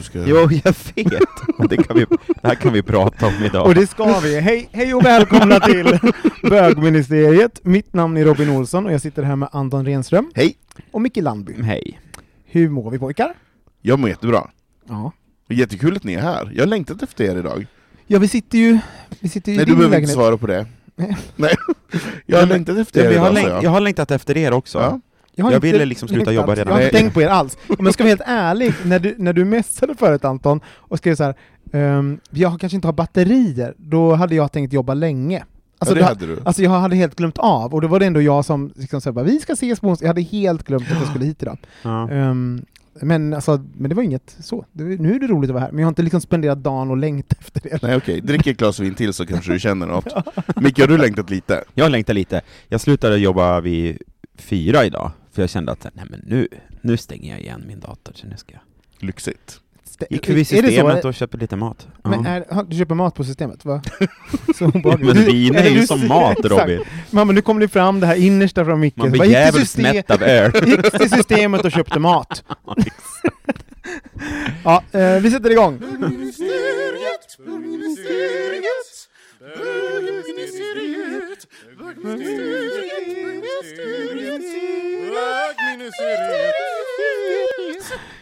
Du ska... Jo, jag vet. Och det, kan vi, det här kan vi prata om idag. Och det ska vi. Hej, hej och välkomna till Bögministeriet. Mitt namn är Robin Olsson och jag sitter här med Anton Renström Hej! och Micke Landby. Hej. Hur mår vi pojkar? Jag mår jättebra. Ja. Jättekul att ni är här. Jag har längtat efter er idag. Ja, vi sitter ju, vi sitter ju Nej, i du din behöver inte svara på det. Nej. Jag har längtat efter er Jag har, idag, längt, jag. jag har längtat efter er också. Ja. Har Jag inte ville liksom sluta längtat. jobba redan. Jag har inte tänkt på er alls. Om jag ska vara helt ärlig, när du, när du messade förut Anton och skrev så här, ehm, jag kanske inte har batterier, då hade jag tänkt jobba länge. Alltså, ja, hade du. Alltså jag hade helt glömt av, och då var det ändå jag som liksom sa vi ska ses på onsdag. Jag hade helt glömt att jag skulle hit idag. Ja. Ehm, men, alltså, men det var inget så. Det, nu är det roligt att vara här, men jag har inte liksom spenderat dagen och längtat efter det. Nej okej, drick ett glas vin till så kanske du känner något. Micke, har du längtat lite? Jag längtar lite. Jag slutade jobba vid fyra idag, för jag kände att nej, men nu, nu stänger jag igen min dator. Så nu ska jag. Lyxigt. Stä- Gick förbi systemet och köpte lite mat. Men är, har- du köper mat på systemet, va? Så. Men vin är ju som mat. Robin. Mamma, nu kommer det fram det här innersta från Micke. Man blir jävligt mätt av öl. Gick till systemet och köpte mat. Ja, eh, vi sätter igång.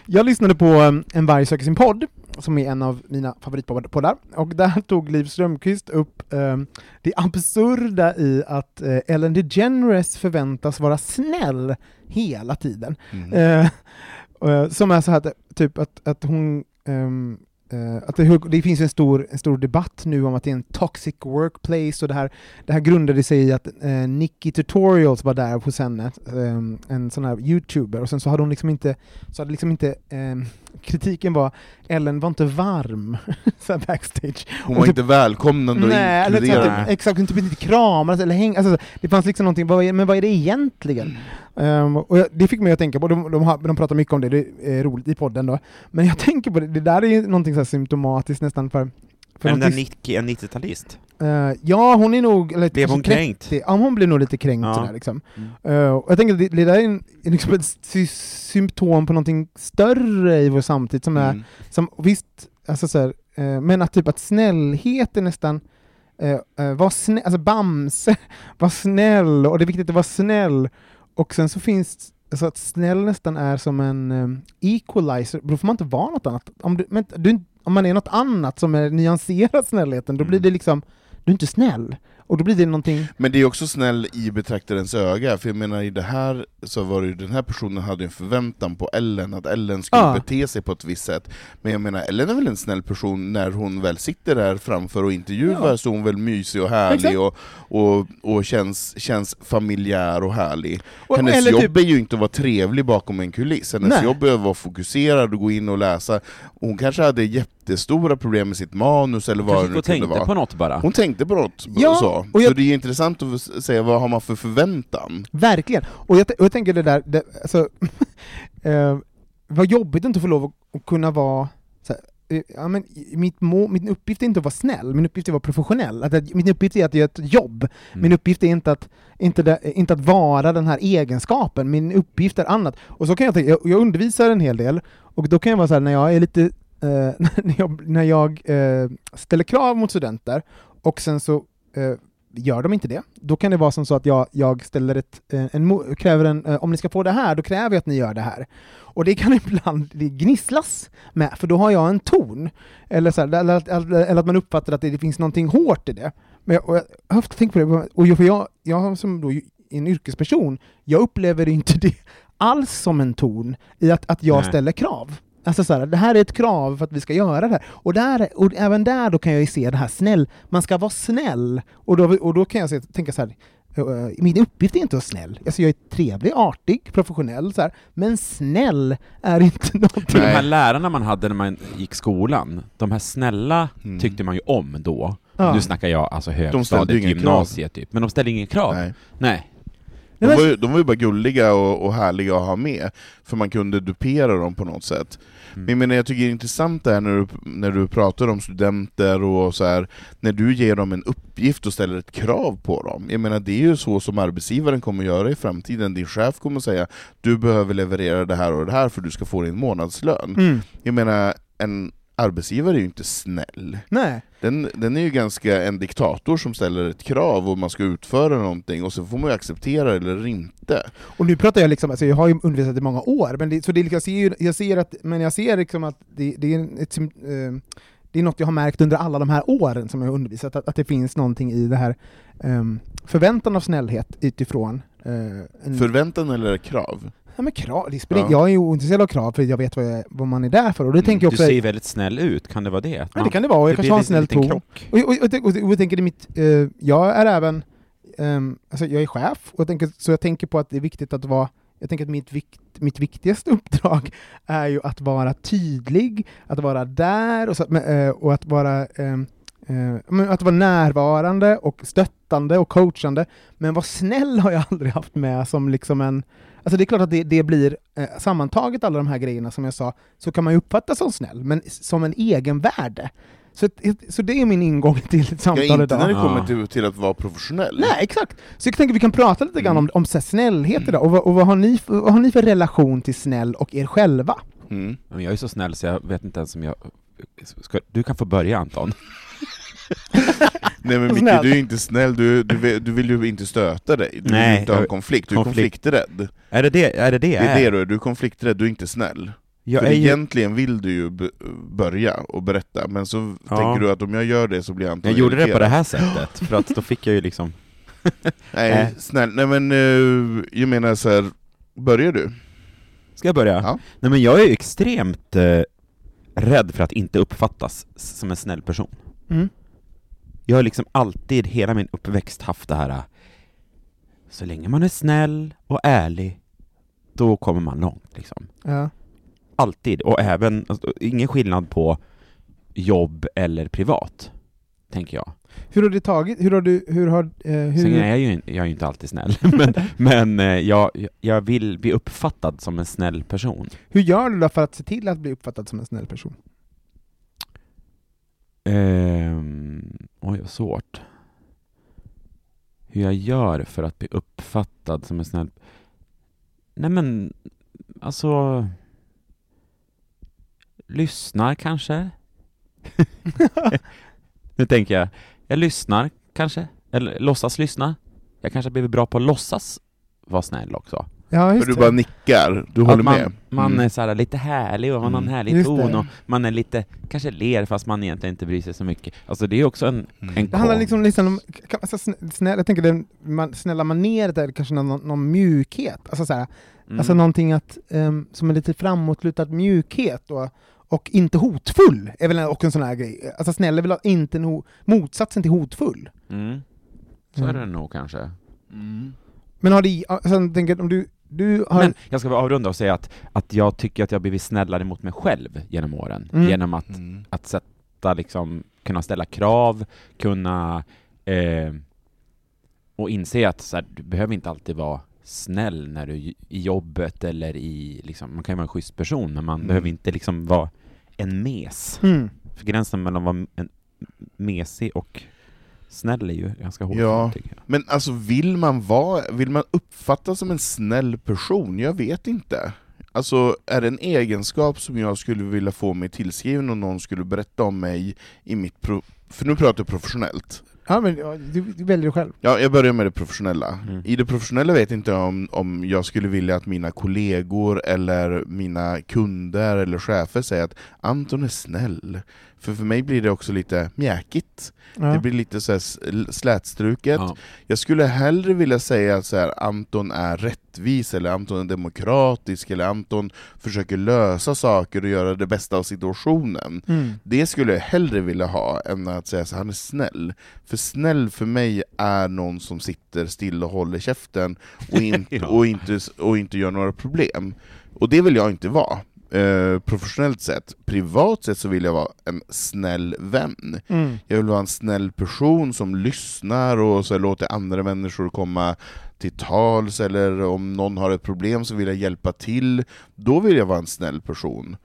Jag lyssnade på um, En varg söker sin podd, som är en av mina favoritpoddar, och där tog Liv Strömquist upp um, det absurda i att eh, Ellen DeGeneres förväntas vara snäll hela tiden. Mm. Eh, eh, som är så här, typ att, att hon ehm, eh, Eh, att det, det finns en stor, en stor debatt nu om att det är en toxic workplace och det här, det här grundade sig i att eh, Nicky Tutorials var där hos henne, ehm, en sån här youtuber, och sen så hade hon liksom inte, så hade liksom inte ehm, kritiken var Ellen var inte varm så här backstage. Hon Och var typ- inte välkomnande och Nej, eller så inkluderande. att, exakt, inte kramades eller häng, alltså, det fanns liksom någonting, vad men vad är det egentligen? Ehm, och jag, det fick mig att tänka på, de, de, har, de pratar mycket om det, det är roligt i podden då, men jag tänker på det, det där är ju någonting så här symptomatiskt nästan för, för Är den där någonting- Nicky en 90-talist? Eh, ja, hon är nog... Eller, Blev hon kränkt? 30. Ja, hon blev nog lite kränkt Ja. sådär liksom. Mm. Och jag tänker att det, det där är, en, är liksom ett sy symptom på någonting större i vår samtid som är, Mm. som visst, alltså så här, eh, men att typ att snällhet är nästan var snäll, alltså Bamse, var snäll, och det är viktigt att vara snäll. Och sen så finns alltså att snäll nästan är som en um, equalizer, då får man inte vara något annat. Om, du, men, du, om man är något annat som är nyanserat snällheten, då blir Mm. det liksom, du är inte snäll. Och då blir det någonting, Men det är också snäll i betraktarens öga, för jag menar i det här så var det ju, den här personen hade en förväntan på Ellen, att Ellen skulle Ja. bete sig på ett visst sätt. Men jag menar, Ellen är väl en snäll person när hon väl sitter där framför och intervjuar, Ja. så är hon väl mysig och härlig och, och, och känns, känns familjär och härlig. Och- Hennes eller jobb typ- är ju inte att vara trevlig bakom en kuliss, hennes Nej. jobb är att vara fokuserad och gå in och läsa. Hon kanske hade jättestora problem med sitt manus eller vad det nu gå och kunde tänkte vara. på något bara. Hon tänkte på något Ja, så. Och jag- Så det är intressant att säga vad har man för förväntan? verkligen. Och jag, och jag tänker det där, det, alltså, eh, vad jobbigt att inte få lov att, att kunna vara eh, ja, men, mitt må, min uppgift är inte att vara snäll, min uppgift är att vara professionell. Att, att, min uppgift är att göra ett jobb. Mm. Min uppgift är inte att, inte, det, inte att vara den här egenskapen, min uppgift är annat. Och så kan jag tänka, jag, jag undervisar en hel del, och då kan jag vara så här när jag är lite, eh, när jag, när jag eh, ställer krav mot studenter, och sen så eh, gör de inte det, då kan det vara som så att jag, jag ställer ett, eh, en, kräver en, eh, om ni ska få det här, då kräver jag att ni gör det här. Och det kan ibland det gnisslas med, för då har jag en ton. Eller, så här, eller, att- eller, eller att man uppfattar att det, det finns någonting hårt i det. Men jag, och jag har ofta tänkt på det, och för jag, jag som då en yrkesperson, jag upplever inte det alls som en ton i att, att jag Nej. ställer krav. Alltså så här, det här är ett krav för att vi ska göra det här. Och, där, och även där då kan jag ju se det här snäll, man ska vara snäll. Och då, och då kan jag se, tänka så här, eh, min uppgift är inte att vara snäll. Alltså jag är trevlig, artig, professionell, så här, men snäll är inte någonting. Men de här lärarna man hade när man gick skolan, de här snälla Mm. tyckte man ju om då. Ja. Nu snackar jag alltså högstadiet, inga gymnasiet typ. Men de ställde ingen krav. Nej. Nej. De var, ju, de var ju bara gulliga och, och härliga att ha med, för man kunde dupera dem på något sätt. Mm. Men jag, menar, jag tycker det är intressant det här när du, när du pratar om studenter och så här, när du ger dem en uppgift och ställer ett krav på dem. Jag menar det är ju så som arbetsgivaren kommer att göra i framtiden, din chef kommer att säga du behöver leverera det här och det här för du ska få din månadslön. Mm. Jag menar, en arbetsgivare är ju inte snäll. Nej. Den, den är ju ganska en diktator som ställer ett krav och man ska utföra någonting, och så får man ju acceptera det eller inte. Och nu pratar jag liksom, alltså jag har ju undervisat i många år, men det, så det, liksom- jag, ser ju, jag ser att, men jag ser liksom att det, det, är ett, eh, det är något jag har märkt under alla de här åren som jag har undervisat, att, att det finns någonting i det här um, förväntan av snällhet utifrån eh, en, Förväntan eller krav? Ja, men krav, det spelar, Ja. Jag är ju ointresserad av krav för jag vet vad, jag, vad man är där för, och det Mm, tänker jag Du också... ser väldigt snäll ut, kan det vara det? Ja, man- det kan det vara, och jag kanske har en snäll ton. krock. Och, och, och, och, och jag tänker i mitt, eh, jag är även, ehm, alltså jag är chef, och jag tänker, så jag tänker på att det är viktigt att vara, jag tänker att mitt, vikt, mitt viktigaste uppdrag är ju att vara tydlig, att vara där, och, så, eh, och att vara ehm, eh, att vara närvarande och stöttande och coachande, men vara snäll har jag aldrig haft med som liksom en... Alltså det är klart att det, det blir, eh, sammantaget alla de här grejerna som jag sa, så kan man ju uppfatta som snäll, men som en egenvärde. Så, att- så det är min ingång till ett Ja, samtal inte idag. när det Ja. kommer till, till att vara professionell. Nej, exakt. Så jag tänker vi kan prata lite grann om, Mm. om så här snällhet idag, och, vad, och vad, har ni, för- vad har ni för relation till snäll och er själva? Mm. Men jag är så snäll så jag vet inte ens om jag... Ska, du kan få börja Anton. Nej men Micke, Snäll. du är inte snäll, du, du, vill, du vill ju inte stöta dig, du vill Nej, ju inte ha en jag- konflikt, du är konflikt. konflikträdd. Är det det, är det, det Det jag är det du är, du är konflikträdd, du är inte snäll. Jag För är ju... egentligen vill du ju börja och berätta, men så Ja. tänker du att om jag gör det så blir Anton Jag gjorde det på irriterad. det här sättet, för att då fick jag ju liksom... Nej, Nej. snäll, nej men eh, jag menar så här. börjar du? Ska jag börja? Ja. Nej men jag är ju extremt eh, rädd för att inte uppfattas som en snäll person. Mm. Jag har liksom alltid, hela min uppväxt, haft det här eh, så länge man är snäll och ärlig, då kommer man långt liksom. Ja. Alltid, och även, alltså, ingen skillnad på jobb eller privat, tänker jag. Hur har det tagit, hur har du, hur har, eh, hur... Sen är jag ju, jag är ju inte alltid snäll, men, men eh, jag, jag vill bli uppfattad som en snäll person. Hur gör du då för att se till att bli uppfattad som en snäll person? Ehm, oj, vad svårt. Hur jag gör för att bli uppfattad som en snäll... Nej men, alltså... Lyssnar kanske? nu tänker jag, jag lyssnar kanske? Eller låtsas lyssna? Jag kanske har blivit bra på att låtsas vara snäll också. Ja, För just du det. bara nickar, du håller man, med? man Mm. är så här lite härlig och man har en Mm. härlig Just ton det. och man är lite, kanske ler fast man egentligen inte bryr sig så mycket. Alltså det är också en, Mm. en Det handlar liksom, liksom om, kan- alltså, snä- snäll, jag tänker den man, snälla maneret är kanske någon, någon mjukhet, alltså, så här, Mm. alltså någonting att, ehm, som är lite framåtlutad mjukhet och, och inte hotfull, är väl också en sån här grej. Alltså snäll är väl inte en ho- motsatsen till hotfull. Mm. Så Mm. är det nog kanske. Mm. Men har det, alltså, tänker, om du, du har... Men jag ska avrunda och säga att, att jag tycker att jag har blivit snällare mot mig själv genom åren. Mm. Genom att, Mm. att sätta liksom, kunna ställa krav, kunna eh, och inse att så här, du behöver inte alltid vara snäll när du i jobbet eller i, liksom, man kan ju vara en schysst person men man Mm. behöver inte liksom vara en mes. Mm. För gränsen mellan att vara en mesig och snäll är ju ganska hård. Ja. Men alltså vill man vara, vill man uppfattas som en snäll person? Jag vet inte. Alltså är det en egenskap som jag skulle vilja få mig tillskriven om någon skulle berätta om mig i mitt pro... För nu pratar jag professionellt. Ja, men du, du väljer själv. Ja, jag börjar med det professionella. Mm. I det professionella vet inte jag om, om jag skulle vilja att mina kollegor eller mina kunder eller chefer säger att Anton är snäll. För för mig blir det också lite mjäkigt. Ja. Det blir lite så slätstruket. Ja. Jag skulle hellre vilja säga att så här, Anton är rättvis, eller Anton är demokratisk, eller Anton försöker lösa saker och göra det bästa av situationen. Mm. Det skulle jag hellre vilja ha än att säga att han är snäll. För snäll för mig är någon som sitter still och håller käften och, in, Ja. och, inte, och inte gör några problem. Och det vill jag inte vara. Eh, professionellt sett. Privat sett så vill jag vara en snäll vän. Mm. Jag vill vara en snäll person som lyssnar och så låter andra människor komma till tals, eller om någon har ett problem så vill jag hjälpa till. Då vill jag vara en snäll person.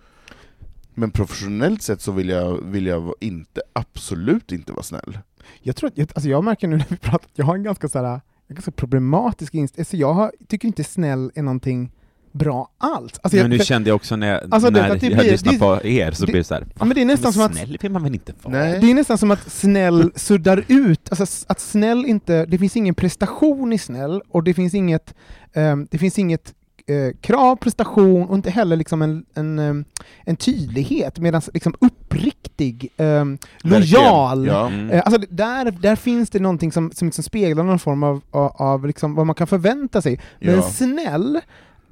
Men professionellt sett så vill jag, vill jag inte, absolut inte vara snäll. Jag, tror att, alltså jag märker nu när vi pratar att jag har en ganska, så här, ganska problematisk inställning. Alltså jag har, tycker inte snäll är någonting bra alls. Alltså jag, men nu för- kände jag också när, jag- Alltså, det- när det jag blir- lyssnade det- på er, så det- blir det såhär, men det är nästan som att- snäll vill man väl inte vara? Det är nästan som att snäll suddar ut, alltså att snäll inte, det finns ingen prestation i snäll, och det finns inget, ehm, det finns inget eh, krav, prestation och inte heller liksom en, en, ehm, en tydlighet, medan liksom uppriktig, um, lojal. Ja. Mm. Eh, Alltså där, där finns det någonting som, som liksom speglar någon form av, av, av liksom vad man kan förvänta sig. Men Ja. snäll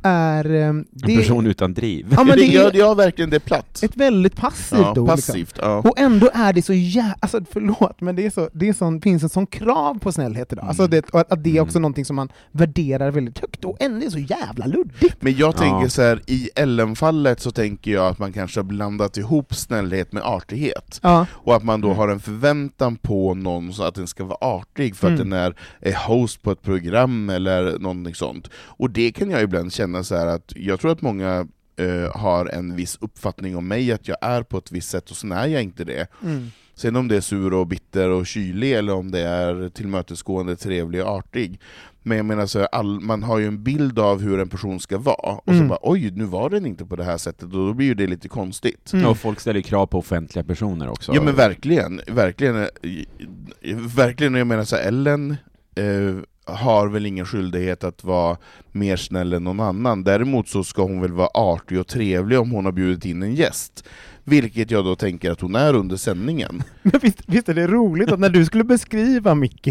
är... ehm, En Det, person utan driv. Ja, men det, det gör, ja, verkligen, det platt. ett väldigt passivt Ja, ord. Liksom. passivt. Ja. Och ändå är det så jä... Alltså förlåt, men det, är så, det är sån, finns en sån krav på snällhet idag. Alltså Mm. det, och att, att det är också Mm. någonting som man värderar väldigt högt, och ändå är så jävla luddigt. Men jag tänker Ja. så här, i Ellen-fallet så tänker jag att man kanske har blandat ihop snällhet med artighet. Ja. Och att man då Mm. har en förväntan på någon så att den ska vara artig för att Mm. den är, är host på ett program eller någonting sånt. Och det kan jag ibland känna så här att jag tror att många eh, har en viss uppfattning om mig, att jag är på ett visst sätt, och sen är jag inte det. Mm. Sen om det är sur och bitter och kylig, eller om det är tillmötesgående, trevlig och artig. Men jag menar, så här, all, man har ju en bild av hur en person ska vara, och så Mm. bara oj, nu var den inte på det här sättet, och då blir ju det lite konstigt. Mm. Och folk ställer krav på offentliga personer också. Ja men verkligen, verkligen, eh, verkligen, jag menar så här, Ellen eh, har väl ingen skyldighet att vara mer snäll än någon annan, däremot så ska hon väl vara artig och trevlig om hon har bjudit in en gäst. Vilket jag då tänker att hon är under sändningen. Men visst, visst är det roligt att när du skulle beskriva Micke,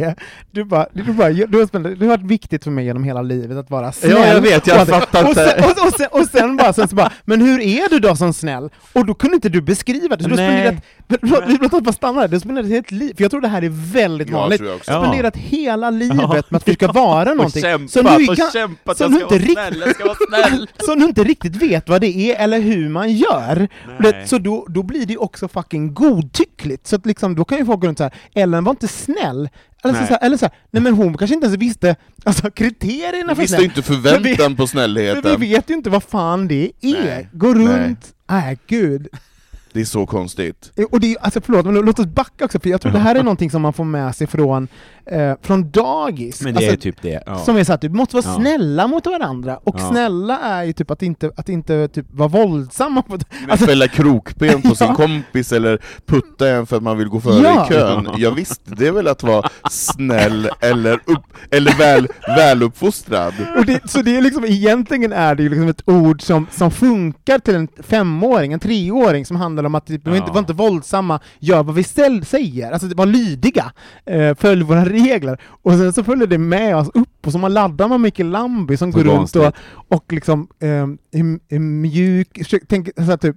du bara, du bara du har, spelat- det har varit viktigt för mig genom hela livet att vara snäll. Ja, jag vet, jag och, att- fattar och, inte. och, och, sen, och sen bara, sen så bara, men hur är du då som snäll? Och då kunde inte du beskriva det, så du har spenderat, vi låt oss bara stanna där, du har spenderat ett helt liv, för jag tror det här är väldigt vanligt, du har Ja. spenderat hela livet Ja. med att försöka vara och någonting kämpat, som du, och kan, jag ska inte vara riktigt- snäll, jag ska vara snäll! som du inte riktigt vet vad det är eller hur man gör. Nej. Det, så då, då blir det också fucking godtyckligt. Så att liksom, då kan ju folk gå runt så här. Ellen var inte snäll. Eller så, Nej. så här, eller så här, nej men hon kanske inte ens visste alltså, kriterierna Vi för visste snäll. inte förväntan på Men snällheten. vi vet ju inte vad fan det är. Nej. Gå runt, nej gud. Det är så konstigt. Och det är, alltså förlåt, men låt oss backa också, för jag tror det här är någonting som man får med sig från, eh, från dagis. Men det är alltså, ju typ det. Ja. Som är så att du måste vara Ja. snälla mot varandra, och Ja. snälla är ju typ att inte, att inte typ vara våldsamma mot... Alltså, fälla krokben på sin kompis eller putta en för att man vill gå före i kön. Ja, visst, det är väl att vara snäll eller, upp, eller väl, väluppfostrad. Och det, så det är liksom, egentligen är det ju liksom ett ord som, som funkar till en femåring, en treåring, som handlar om att typ, Ja. inte, var inte våldsamma, gör vad vi säger, alltså var lydiga, eh, följ våra regler. Och sen så följer det med oss upp, och så man laddar man Micke Lambi som Så går runt och, och liksom eh, mjuk, tänk, så här, typ,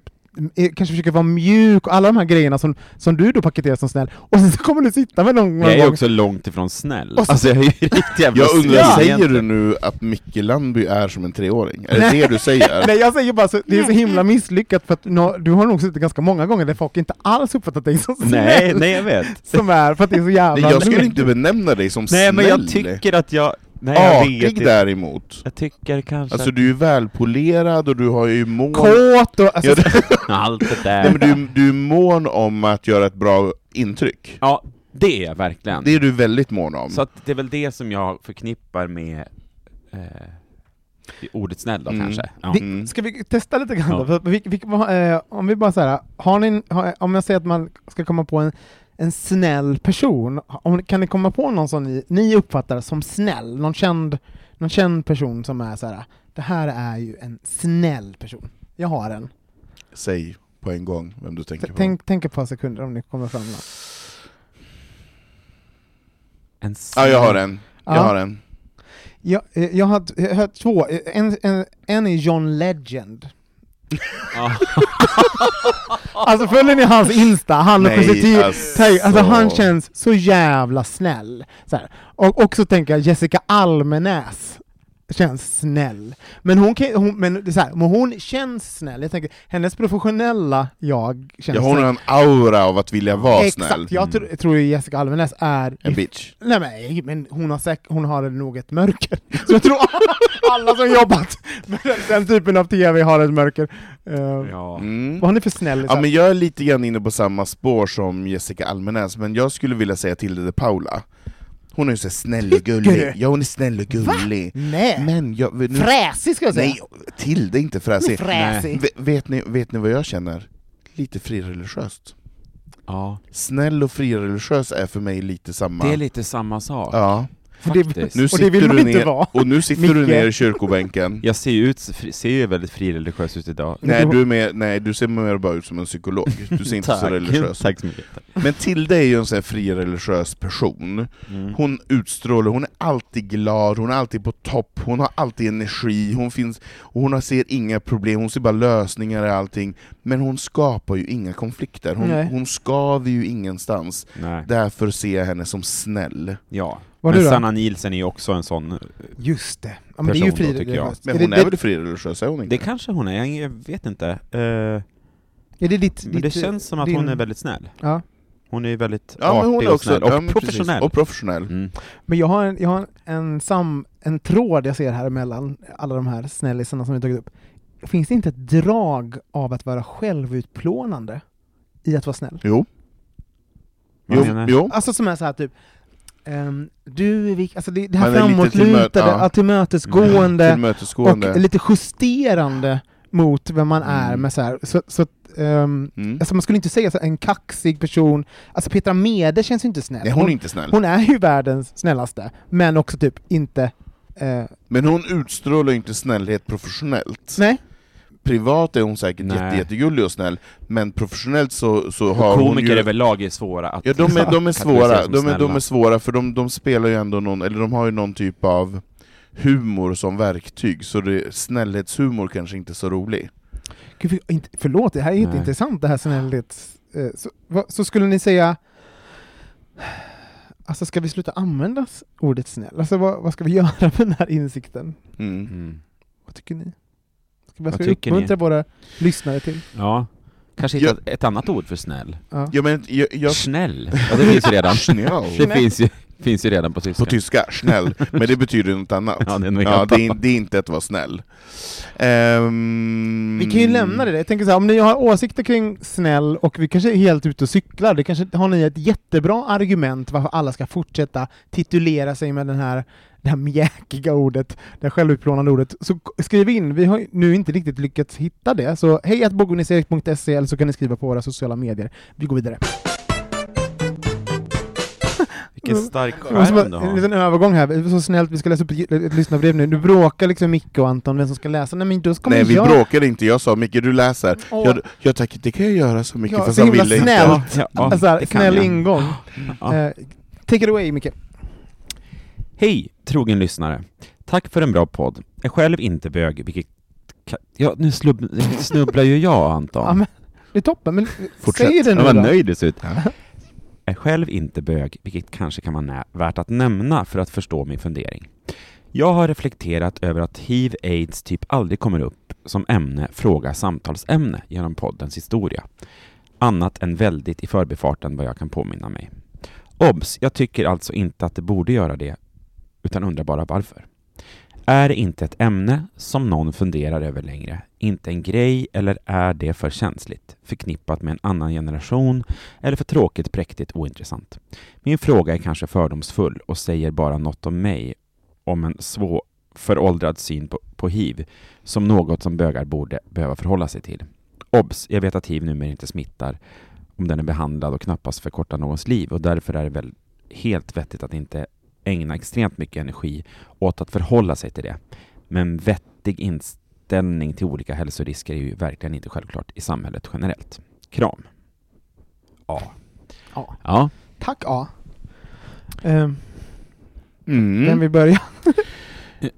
kanske försöker vara mjuk och alla de här grejerna som, som du då paketerar som snäll, och sen så kommer du sitta med någon Jag är gång också långt ifrån snäll. Och så- alltså jag är ju riktigt jävla Jag undrar, snäll säger du nu att Micke Landby är som en treåring? Är det Nej. det du säger? Nej jag säger bara så, det är så himla misslyckat för att nå- du har nog suttit ganska många gånger där folk inte alls uppfattat dig som snäll. Nej, nej jag vet. Som är för att det är så jävla Nej, jag skulle inte benämna dig som Nej snäll. men jag tycker att jag Nej, jag vet Artig inte. däremot. Jag tycker kanske Alltså att du är välpolerad och du har ju mån... Kåt och... Alltså, Ja, det- allt det där... Nej, men du, du är mån om att göra ett bra intryck. Ja, det är jag verkligen. Det är du väldigt mån om. Så att det är väl det som jag förknippar med eh, ordet snäll då Mm. kanske. Ja. vi, Mm. Ska vi testa lite grann Ja. då? För, vi, vi, eh, om vi bara säger, har ni, har, om jag säger att man ska komma på en, en snäll person, om, kan ni komma på någon som ni, ni uppfattar som snäll? Någon känd, någon känd person som är så här. det här är ju en snäll person. Jag har en. Säg på en gång vem du tänker på. Tänk, tänk ett par sekunder om ni kommer fram någon. En Ja, jag har en. Jag Ja. har en. Jag, eh, jag, har, jag har två, en, en, en är John Legend. Alltså följer ni hans Insta? Han och positiv, alltså. alltså han känns så jävla snäll. Så här. Och också tänker jag Jessica Almenäs känns snäll. Men hon, kan, hon, men det är så här, men hon känns snäll, jag tänker hennes professionella jag känns Ja, hon har en aura av att vilja vara Exakt, snäll. jag tror, tror ju Jessica Almenäs är En bitch. Nej men, men hon, har säk- hon har nog ett mörker. Så jag tror alla som jobbat med den, den typen av TV har ett mörker. Uh, Ja. Mm. Vad har ni för snäll? Ja, men jag är lite grann inne på samma spår som Jessica Almenäs, men jag skulle vilja säga Tilde de Paula. Hon är ju så snäll och gullig. du? Ja, hon är snäll och gullig. Nej! Men jag... Nu, Fräsig ska jag säga! nej, Tilde är inte fräsig. Fräsig! V- vet, ni, vet ni vad jag känner? Lite frireligiöst. ja, Snäll och frireligiös är för mig lite samma. det är lite samma sak. Ja. Det- Faktiskt. Nu Och sitter det vill man du inte ner, vara. Och nu sitter du Micke. ner i kyrkobänken. Jag ser ju ut, ser ju väldigt frireligiös ut idag. Nej, du är mer, nej, du ser mer bara ut som en psykolog. Du ser inte så religiös Tack så mycket. Men Tilde är ju en sån här frireligiös person. Mm. Hon utstrålar, hon är alltid glad, hon är alltid på topp, hon har alltid energi, hon finns, och hon har- ser inga problem, hon ser bara lösningar i allting. Men hon skapar ju inga konflikter, hon, Nej. hon skaver ju ingenstans. Nej. Därför ser jag henne som snäll. Ja. Vad Men? Sanna Nielsen är ju också en sån... Just det. Ja, men det är ju Person då, fri tycker jag. Men är hon det, är det, väl frireligiös, är hon inte? Det kanske hon är, jag vet inte. Eh, är det ditt, men det ditt, känns som att din- hon är väldigt snäll. Ja. Hon är ju väldigt Ja, men artig hon är och också, snäll. Och ja, professionell. Och professionell. Mm. Men jag har, en, jag har en, sam, en tråd jag ser här mellan alla de här snällisarna som vi tagit upp. Finns det inte ett drag av att vara självutplånande i att vara snäll? Jo. Jo, jo. Alltså som är så här typ ehm, du är alltså det, det här är framåtlutade, ja. tillmötesgående Tillmötesgående. och lite justerande mot vem man är Mm. med så här. Så, så ehm, Mm. alltså man skulle inte säga så en kaxig person, alltså Petra Mede känns ju inte snäll. Nej, hon är inte snäll. hon är ju världens snällaste, men också typ inte eh, Men hon utstrålar inte snällhet professionellt. Nej, Privat är hon säkert Nej. jätte, jättegullig och snäll, men professionellt så, så har hon Komiker ju... överlag är svåra att Ja, de är, de är svåra, de är, de är svåra för de, de spelar ju ändå någon, eller de har ju någon typ av humor som verktyg, så det, snällhetshumor kanske inte är så rolig. Gud, för, inte, förlåt, det här är inte intressant det här snällhets... Eh, så, så skulle ni säga... Alltså ska vi sluta använda ordet snäll? Alltså vad, vad ska vi göra med den här insikten? Mm. Mm. Vad tycker ni? Ska vi, Vad ska vi tycker ni? uppmuntra våra lyssnare till? Ja. Kanske hitta ett annat ord för snäll. Ja. Ja, men jag, jag, Snäll. Ja, det finns ju redan. Snäll. Det finns ju, finns ju redan på tyska. På tyska, snäll, men det betyder något annat. Ja, det är Ja, det, är, det är inte att vara snäll. Ehm, Vi kan ju lämna det där. Jag tänker så här, om ni har åsikter kring snäll och vi kanske är helt ute och cyklar, det kanske har ni ett jättebra argument varför alla ska fortsätta titulera sig med den här, det här mjäkiga ordet, det här självutplånande ordet. Så skriv in, vi har nu inte riktigt lyckats hitta det, så hej bogministeriet.se eller så kan ni skriva på våra sociala medier. Vi går vidare. Vilken stark Jag måste skärm du bara, en har. liten övergång här, det så snällt, vi ska läsa upp ett, lyssnarbrev nu. Nu bråkar liksom Micke och Anton vem som ska läsa, nej men då ska Nej, vi göra... bråkade inte, jag sa Micke du läser. Åh. Jag, jag tack, det kan jag göra så mycket, Ja, fast så han ville snällt. inte. Ja, ja, alltså snäll jag. ingång. Ja. Eh, take it away Micke. Hej, trogen lyssnare. Tack för en bra podd. Är själv inte bög, vilket... ka- Ja, nu slubb, snubblar ju jag, Anton. Ja, men, det är toppen, men säg det Jag nu var då. nöjd det ser ut. Ja. Är själv inte bög, vilket kanske kan vara nä- värt att nämna för att förstå min fundering. Jag har reflekterat över att hiv-aids typ aldrig kommer upp som ämne, fråga, samtalsämne genom poddens historia. Annat än väldigt i förbifarten vad jag kan påminna mig. Obs! Jag tycker alltså inte att det borde göra det utan undrar bara varför. Är det inte ett ämne som någon funderar över längre? Inte en grej, eller är det för känsligt? Förknippat med en annan generation, eller för tråkigt, präktigt, ointressant? Min fråga är kanske fördomsfull och säger bara något om mig, om en svår, föråldrad syn på, på hiv, som något som bögar borde behöva förhålla sig till. Obs! Jag vet att hiv numera inte smittar om den är behandlad och knappast förkortar någons liv och därför är det väl helt vettigt att inte ägna extremt mycket energi åt att förhålla sig till det. Men vettig inställning till olika hälsorisker är ju verkligen inte självklart i samhället generellt. Kram. Ja. Ja. Ja. Tack A. Um, Mm. Vem vill börja?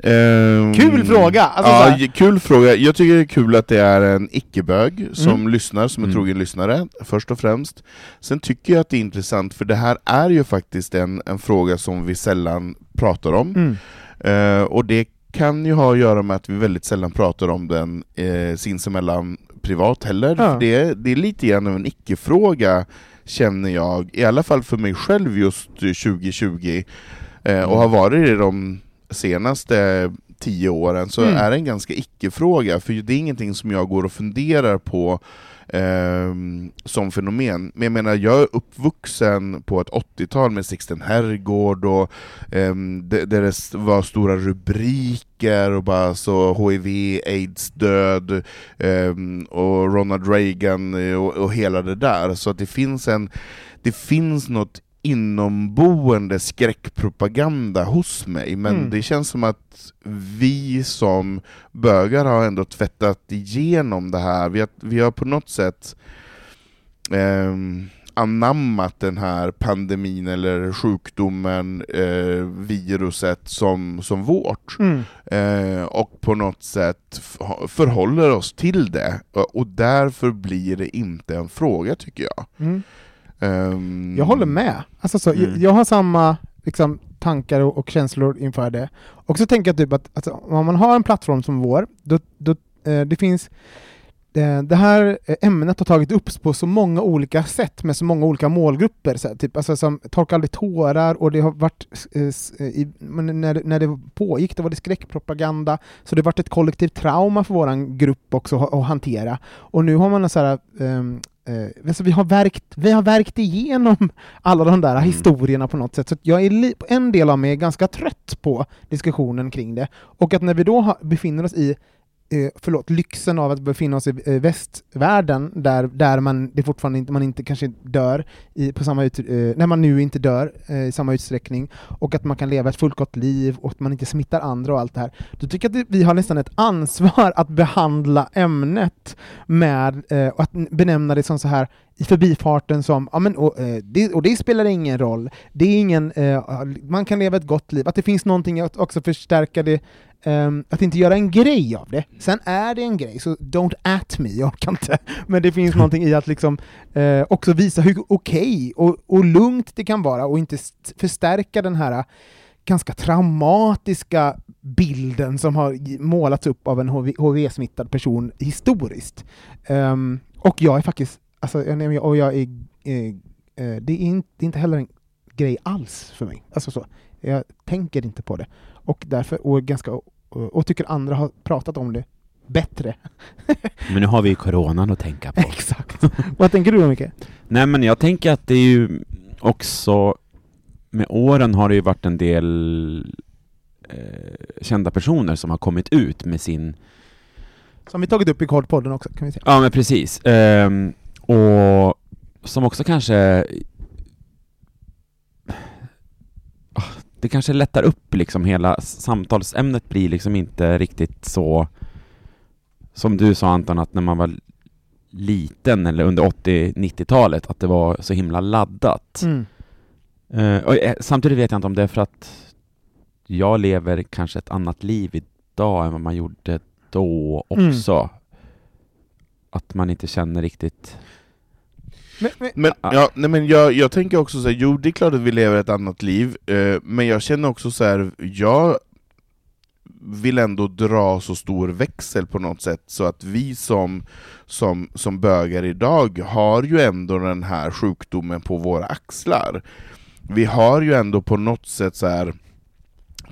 Ehm, Kul fråga! Alltså, ja, kul fråga. Jag tycker det är kul att det är en icke-bög som Mm. lyssnar, som en Mm. trogen lyssnare, först och främst. Sen tycker jag att det är intressant, för det här är ju faktiskt en, en fråga som vi sällan pratar om. mm. Eh, och det kan ju ha att göra med att vi väldigt sällan pratar om den eh, sinsemellan privat heller. Ja. För det, det är lite grann av en icke-fråga, känner jag, i alla fall för mig själv just 2020, eh, och har varit det de senaste tio åren, så Mm. är det en ganska icke-fråga, för det är ingenting som jag går och funderar på ehm, som fenomen. Men jag menar, jag är uppvuxen på ett 80-tal med Sixten Herrgård och um, där det var stora rubriker och bara så HIV, aids, död ehm, och Ronald Reagan eh, och, och hela det där. Så att det finns en det finns något inomboende skräckpropaganda hos mig, men Mm. det känns som att vi som bögar har ändå tvättat igenom det här. Vi har, vi har på något sätt ehm, anammat den här pandemin eller sjukdomen, eh, viruset som, som vårt. Mm. Eh, och på något sätt förhåller oss till det. Och, och därför blir det inte en fråga tycker jag. Mm. Ehm, Jag håller med. Alltså så, jag, Mm. jag har samma liksom, tankar och, och känslor inför det. Och så tänker jag typ att alltså, om man har en plattform som vår, då, då, eh, det finns eh, det här ämnet har tagit upp på så många olika sätt med så många olika målgrupper. Så här, typ, alltså, som Torka aldrig tårar och det har varit, eh, i, när, när det pågick, då var det skräckpropaganda. Så det har varit ett kollektivt trauma för vår grupp också att- hantera. Och nu har man så här, ehm, eh, alltså vi, har verkt, vi har verkt igenom alla de där Mm. historierna på något sätt. Så jag är en del av mig är ganska trött på diskussionen kring det. Och att när vi då har, befinner oss i eh, förlåt, lyxen av att befinna oss i eh, västvärlden, där, där man, det fortfarande inte, man inte kanske dör i, på samma ut, eh, när man nu inte dör eh, i samma utsträckning, och att man kan leva ett fullgott liv och att man inte smittar andra och allt det här. Då tycker jag att vi har nästan ett ansvar att behandla ämnet med, eh, och att benämna det som så här i förbifarten som, ja men, och, eh, det, och det spelar ingen roll, det är ingen, eh, man kan leva ett gott liv, att det finns någonting att också förstärka det, ehm, att inte göra en grej av det. Sen är det en grej, så don't at me, jag kan inte. Men det finns någonting i att liksom eh, också visa hur okej och, och lugnt det kan vara och inte st- förstärka den här ganska traumatiska bilden som har målats upp av en HIV-smittad person historiskt. Ehm, och jag är faktiskt, alltså, och jag är, eh, eh, det, är inte, det är inte heller en grej alls för mig. Alltså så. Jag tänker inte på det. Och därför, och, ganska, och, tycker andra har pratat om det bättre. Men nu har vi ju coronan att tänka på. Exakt. Vad tänker du då Micke? Nej men jag tänker att det är ju också med åren har det ju varit en del eh, kända personer som har kommit ut med sin Som vi tagit upp i Kodpodden också, kan vi säga. Ja men precis. Ehm, och som också kanske Ah, det kanske lättar upp liksom hela samtalsämnet blir liksom inte riktigt så som du sa Anton att när man var liten eller under 80-90-talet att det var så himla laddat. Mm. Eh, och, eh, samtidigt vet jag inte om det är för att jag lever kanske ett annat liv idag än vad man gjorde då Mm. också. Att man inte känner riktigt... Men, men, Men, Ja. nej, men jag, jag tänker också så här, jo det är klart att vi lever ett annat liv, eh, men jag känner också så här, jag vill ändå dra så stor växel på något sätt, så att vi som, som, som bögar idag har ju ändå den här sjukdomen på våra axlar. Vi har ju ändå på något sätt så här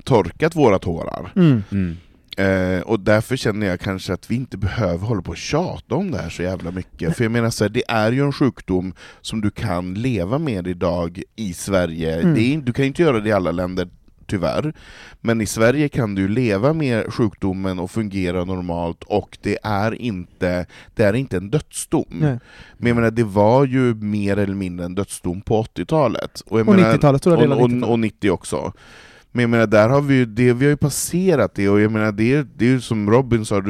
torkat våra tårar. Mm. Mm. Eh, och därför känner jag kanske att vi inte behöver hålla på och tjata om det här så jävla mycket. För jag menar så här, det är ju en sjukdom som du kan leva med idag i Sverige. Mm. Är, du kan inte göra det i alla länder, tyvärr. Men i Sverige kan du leva med sjukdomen och fungera normalt, och det är inte, det är inte en dödsdom. Nej. Men jag menar, det var ju mer eller mindre en dödsdom på 80-talet. jag Och menar- 90-talet, stora delar av och, 90-talet. och, och 90 också. Men jag menar, där har vi ju, det, vi har ju passerat det, och jag menar, det, är- det är ju som Robin sa,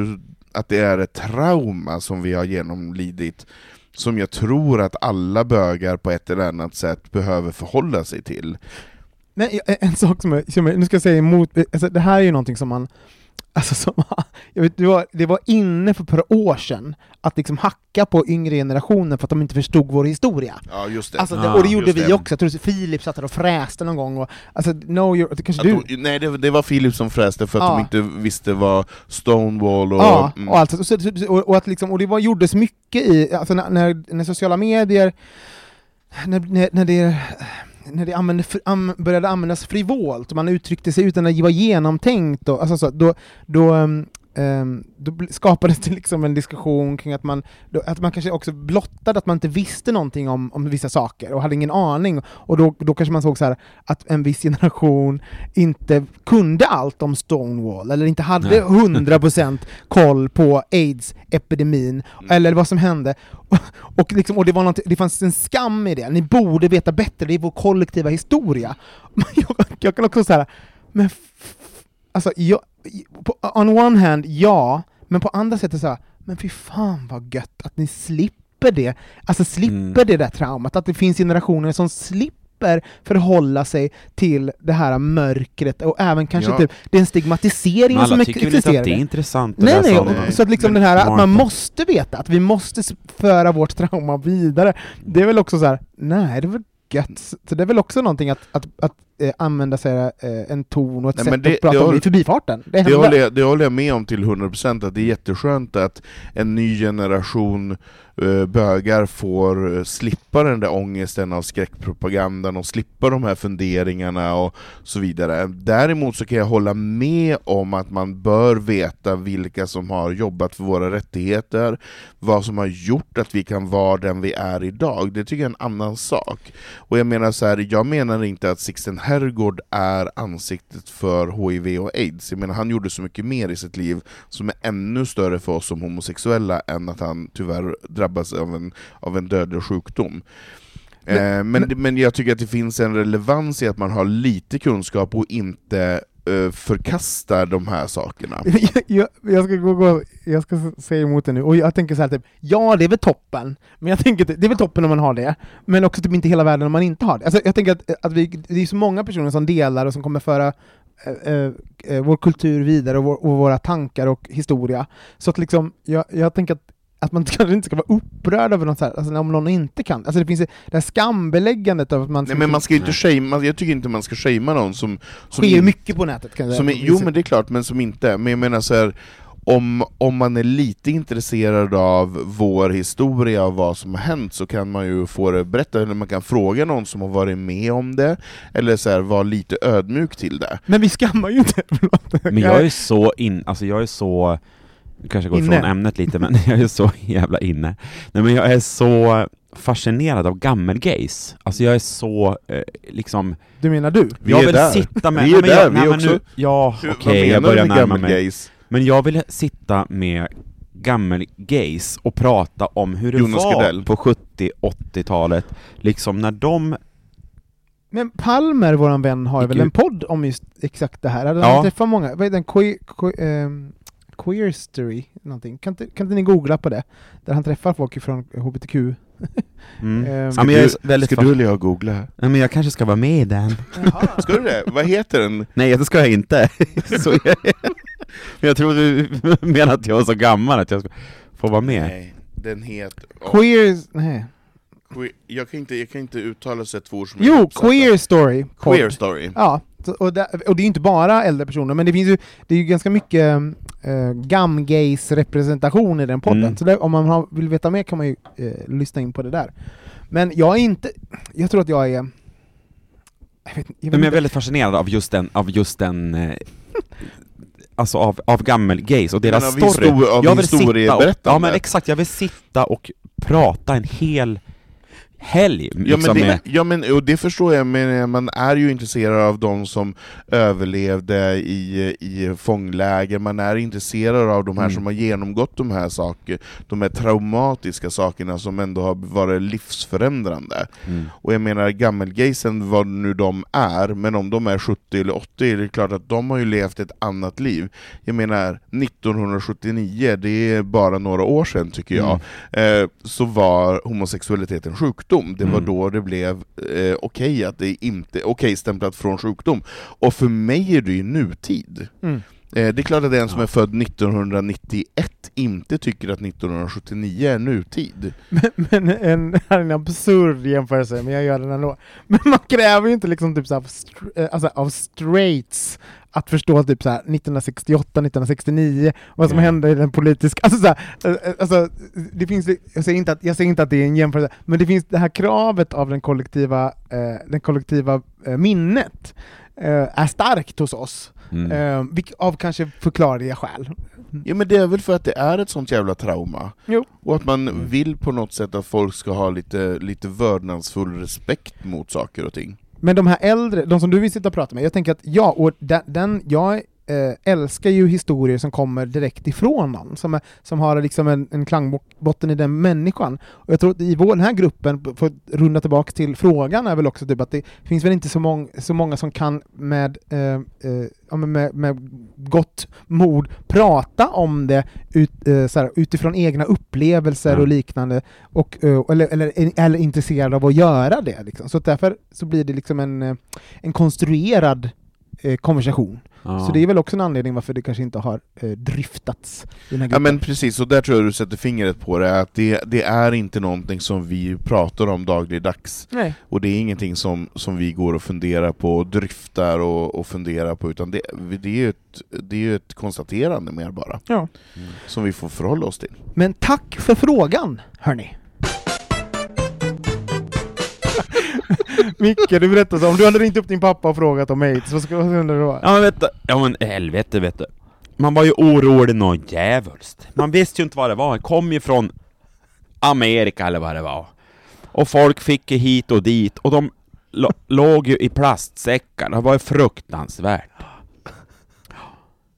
att det är ett trauma som vi har genomlidit, som jag tror att alla bögar på ett eller annat sätt behöver förhålla sig till. Nej, en sak som jag, som jag nu ska jag säga emot, alltså det här är ju någonting som man Alltså som, jag vet, det, var, det var inne för ett par år sedan att liksom hacka på yngre generationer för att de inte förstod vår historia. Ja, just det. Alltså det, och det gjorde vi det. också, jag tror att Filip satt där och fräste någon gång och, alltså, no, you're, kanske du... de, nej, det, det var Philip som fräste för att Ja. de inte visste vad Stonewall och... Ja, mm. och, allt, och, och, att liksom, och det var, gjordes mycket i, alltså när, när, när sociala medier, när, när, när det, när det använde, an, började användas frivolt, och man uttryckte sig utan att det var genomtänkt, och, alltså, så, då, då, ehm, ehm, då skapades det liksom en diskussion kring att man, då, att man kanske också blottade att man inte visste någonting om, om vissa saker och hade ingen aning, och då, då kanske man såg så här att en viss generation inte kunde allt om Stonewall, eller inte hade Nej. 100% koll på aids-epidemin, eller vad som hände. Och, och, liksom, och det, var något, det fanns en skam i det, ni borde veta bättre, det är vår kollektiva historia. Jag, jag kan också säga, men alltså, jag, på, on one hand, ja, men på andra sättet så här, men fy fan vad gött att ni slipper det, alltså slipper Mm. det där traumat, att det finns generationer som slipper förhålla sig till det här mörkret och även kanske Ja. typ den stigmatiseringen Men som alla tycker inte existerar. att det är intressant att Nej, nej, och- så att liksom Men den här att man måste veta, att vi måste föra vårt trauma vidare, det är väl också så här, nej det är väl gött. Så det är väl också någonting att, att, att eh, använda sig eh, en ton och ett Nej, sätt det- att prata det om det i förbifarten. Det Det håller, jag, det håller jag med om till 100%, att det är jätteskönt att en ny generation eh, bögar får eh, slippa den där ångesten av skräckpropagandan och slippa de här funderingarna och så vidare. Däremot så kan jag hålla med om att man bör veta vilka som har jobbat för våra rättigheter, vad som har gjort att vi kan vara den vi är idag. Det tycker jag är en annan sak. Och jag menar så här, jag menar inte att Sixten Herrgård är ansiktet för HIV och aids. Jag menar han gjorde så mycket mer i sitt liv som är ännu större för oss som homosexuella än att han tyvärr drabbas av en, av en dödlig sjukdom. Men- eh, men, men jag tycker att det finns en relevans i att man har lite kunskap och inte Eh, förkastar de här sakerna. jag, jag, jag, ska gå, gå, jag ska säga emot det nu, och jag tänker så här typ, ja det är väl toppen, men jag tänker det är väl toppen om man har det, men också typ inte hela världen om man inte har det. Alltså, jag tänker att, att vi, det är så många personer som delar och som kommer föra eh, eh, eh vår kultur vidare och, vår, och våra tankar och historia. Så att liksom, jag, jag tänker att att man kanske inte ska vara upprörd över något så här, alltså om någon inte kan. Alltså det finns ju det här skambeläggandet av att man... Nej men man ska inte shamea, jag tycker inte man ska shamea någon som... som sker ju mycket på nätet kan jag Som, säga. är- jo men det är klart, men som inte. Men jag menar så här, om, om man är lite intresserad av vår historia och vad som har hänt så kan man ju få det berättat, eller man kan fråga någon som har varit med om det, eller så här, vara lite ödmjuk till det. Men vi skammar ju inte. Men jag är så in, alltså jag är så, kanske jag går Inne. ifrån ämnet lite, men jag är så jävla inne. Nej men jag är så fascinerad av gammelgays. Alltså jag är så, eh, liksom, Du menar du? Vi jag är vill där. sitta med... Vi nej, är jag, där, vi nej, också- Nu, ja, okej, vad jag börjar närma mig. Men jag vill sitta med gammelgays och prata om hur det Jonas var Gardell. på 70-80-talet, liksom när de Men Palmer, våran vän, har väl en podd om just exakt det här? Hade Ja. han träffat många? Vad heter den? Que, que, ehm, Queerstory? Någonting. Kan inte, kan inte ni googla på det? Där han träffar folk från HBTQ. Mm. Ja, men jag är så- Ska väldigt du eller jag googla? Nej, men jag kanske ska vara med i den. Ska du det? Vad heter den? Nej, det ska jag inte. så jag, jag tror du menar att jag är så gammal att jag ska få vara med. Nej, den heter... Queer... Nej. Que- jag, kan inte, jag kan inte uttala sig två ord som är Jo. Queer Story. podd. Queer story. Ja, så- och det, och det är inte bara äldre personer, men det finns ju, det är ju ganska mycket äh, gamgays representation i den podden, Mm. så det, om man har, vill veta mer kan man ju eh, lyssna in på det där. Men jag är inte, jag tror att jag är jag vet, jag vet Men jag är väldigt fascinerad av just den, av just den eh, Alltså av, av gammelgays och deras Men av story. histor- av jag vill sitta och. Ja men exakt, jag vill sitta och prata en hel helg Ja men, liksom det, med, ja men och det förstår jag, men man är ju intresserad av de som överlevde i, i fångläger, man är intresserad av de här Mm. som har genomgått de här saker, de här traumatiska sakerna som ändå har varit livsförändrande. mm. Och jag menar gammelgaysen, vad nu de är, men om de är 70 eller 80, är det klart att de har ju levt ett annat liv. Jag menar, 1979, det är bara några år sedan tycker jag, eh, så var homosexualitet en sjukdom. Det var Mm. då det blev eh, okej att det inte, okej stämplat från sjukdom. Och för mig är det ju nutid. Mm. Eh, det är klart att den som Ja. är född 1991 inte tycker att 1979 är nutid. Men, men en, en absurd jämförelse, men jag gör den ändå. Men man kräver ju inte liksom typ så här, eh, alltså, av straights att förstå typ så här 1968, 1969, vad som Ja. hände i den politiska... Alltså, så här, eh, eh, alltså, det finns, jag, säger inte att, jag säger inte att det är en jämförelse, men det finns det här kravet av den kollektiva, eh, den kollektiva eh, minnet eh, är starkt hos oss, Mm. eh, vilk, av kanske förklarliga skäl. Ja men det är väl för att det är ett sånt jävla trauma. Jo. Och att man Mm. vill på något sätt att folk ska ha lite, lite vördnadsfull respekt mot saker och ting. Men de här äldre, de som du vill sitta och prata med, jag tänker att ja, och den, den jag älskar ju historier som kommer direkt ifrån någon, som, är, som har liksom en, en klangbotten i den människan. Och jag tror att i vår, den här gruppen, för att runda tillbaka till frågan, är väl också typ att det finns väl inte så, mång, så många som kan med, eh, eh, med, med gott mod prata om det ut, eh, så här, utifrån egna upplevelser Ja. och liknande, och, eh, eller, eller, eller intresserade av att göra det. Liksom. Så därför så blir det liksom en, eh, en konstruerad eh, konversation. Ja. Så det är väl också en anledning varför det kanske inte har eh, dryftats i den här Ja men precis, och där tror jag du sätter fingret på det, att det, det är inte någonting som vi pratar om dagligdags. Nej. Och det är ingenting som, som vi går och funderar på, och dryftar och, och funderar på, utan det, det är ju ett, det är ju ett konstaterande mer bara, Ja. Som vi får förhålla oss till. Men tack för frågan, hörni. Micke, du berättade så, om du hade ringt upp din pappa och frågat om aids, vad ska vad undrar du då? Ja men vet du, ja men helvete vet du. Man var ju orolig något djävulskt. Man visste ju inte vad det var, det kom ju från Amerika eller vad det var. Och folk fick ju hit och dit, och de låg ju i plastsäckar, det var ju fruktansvärt.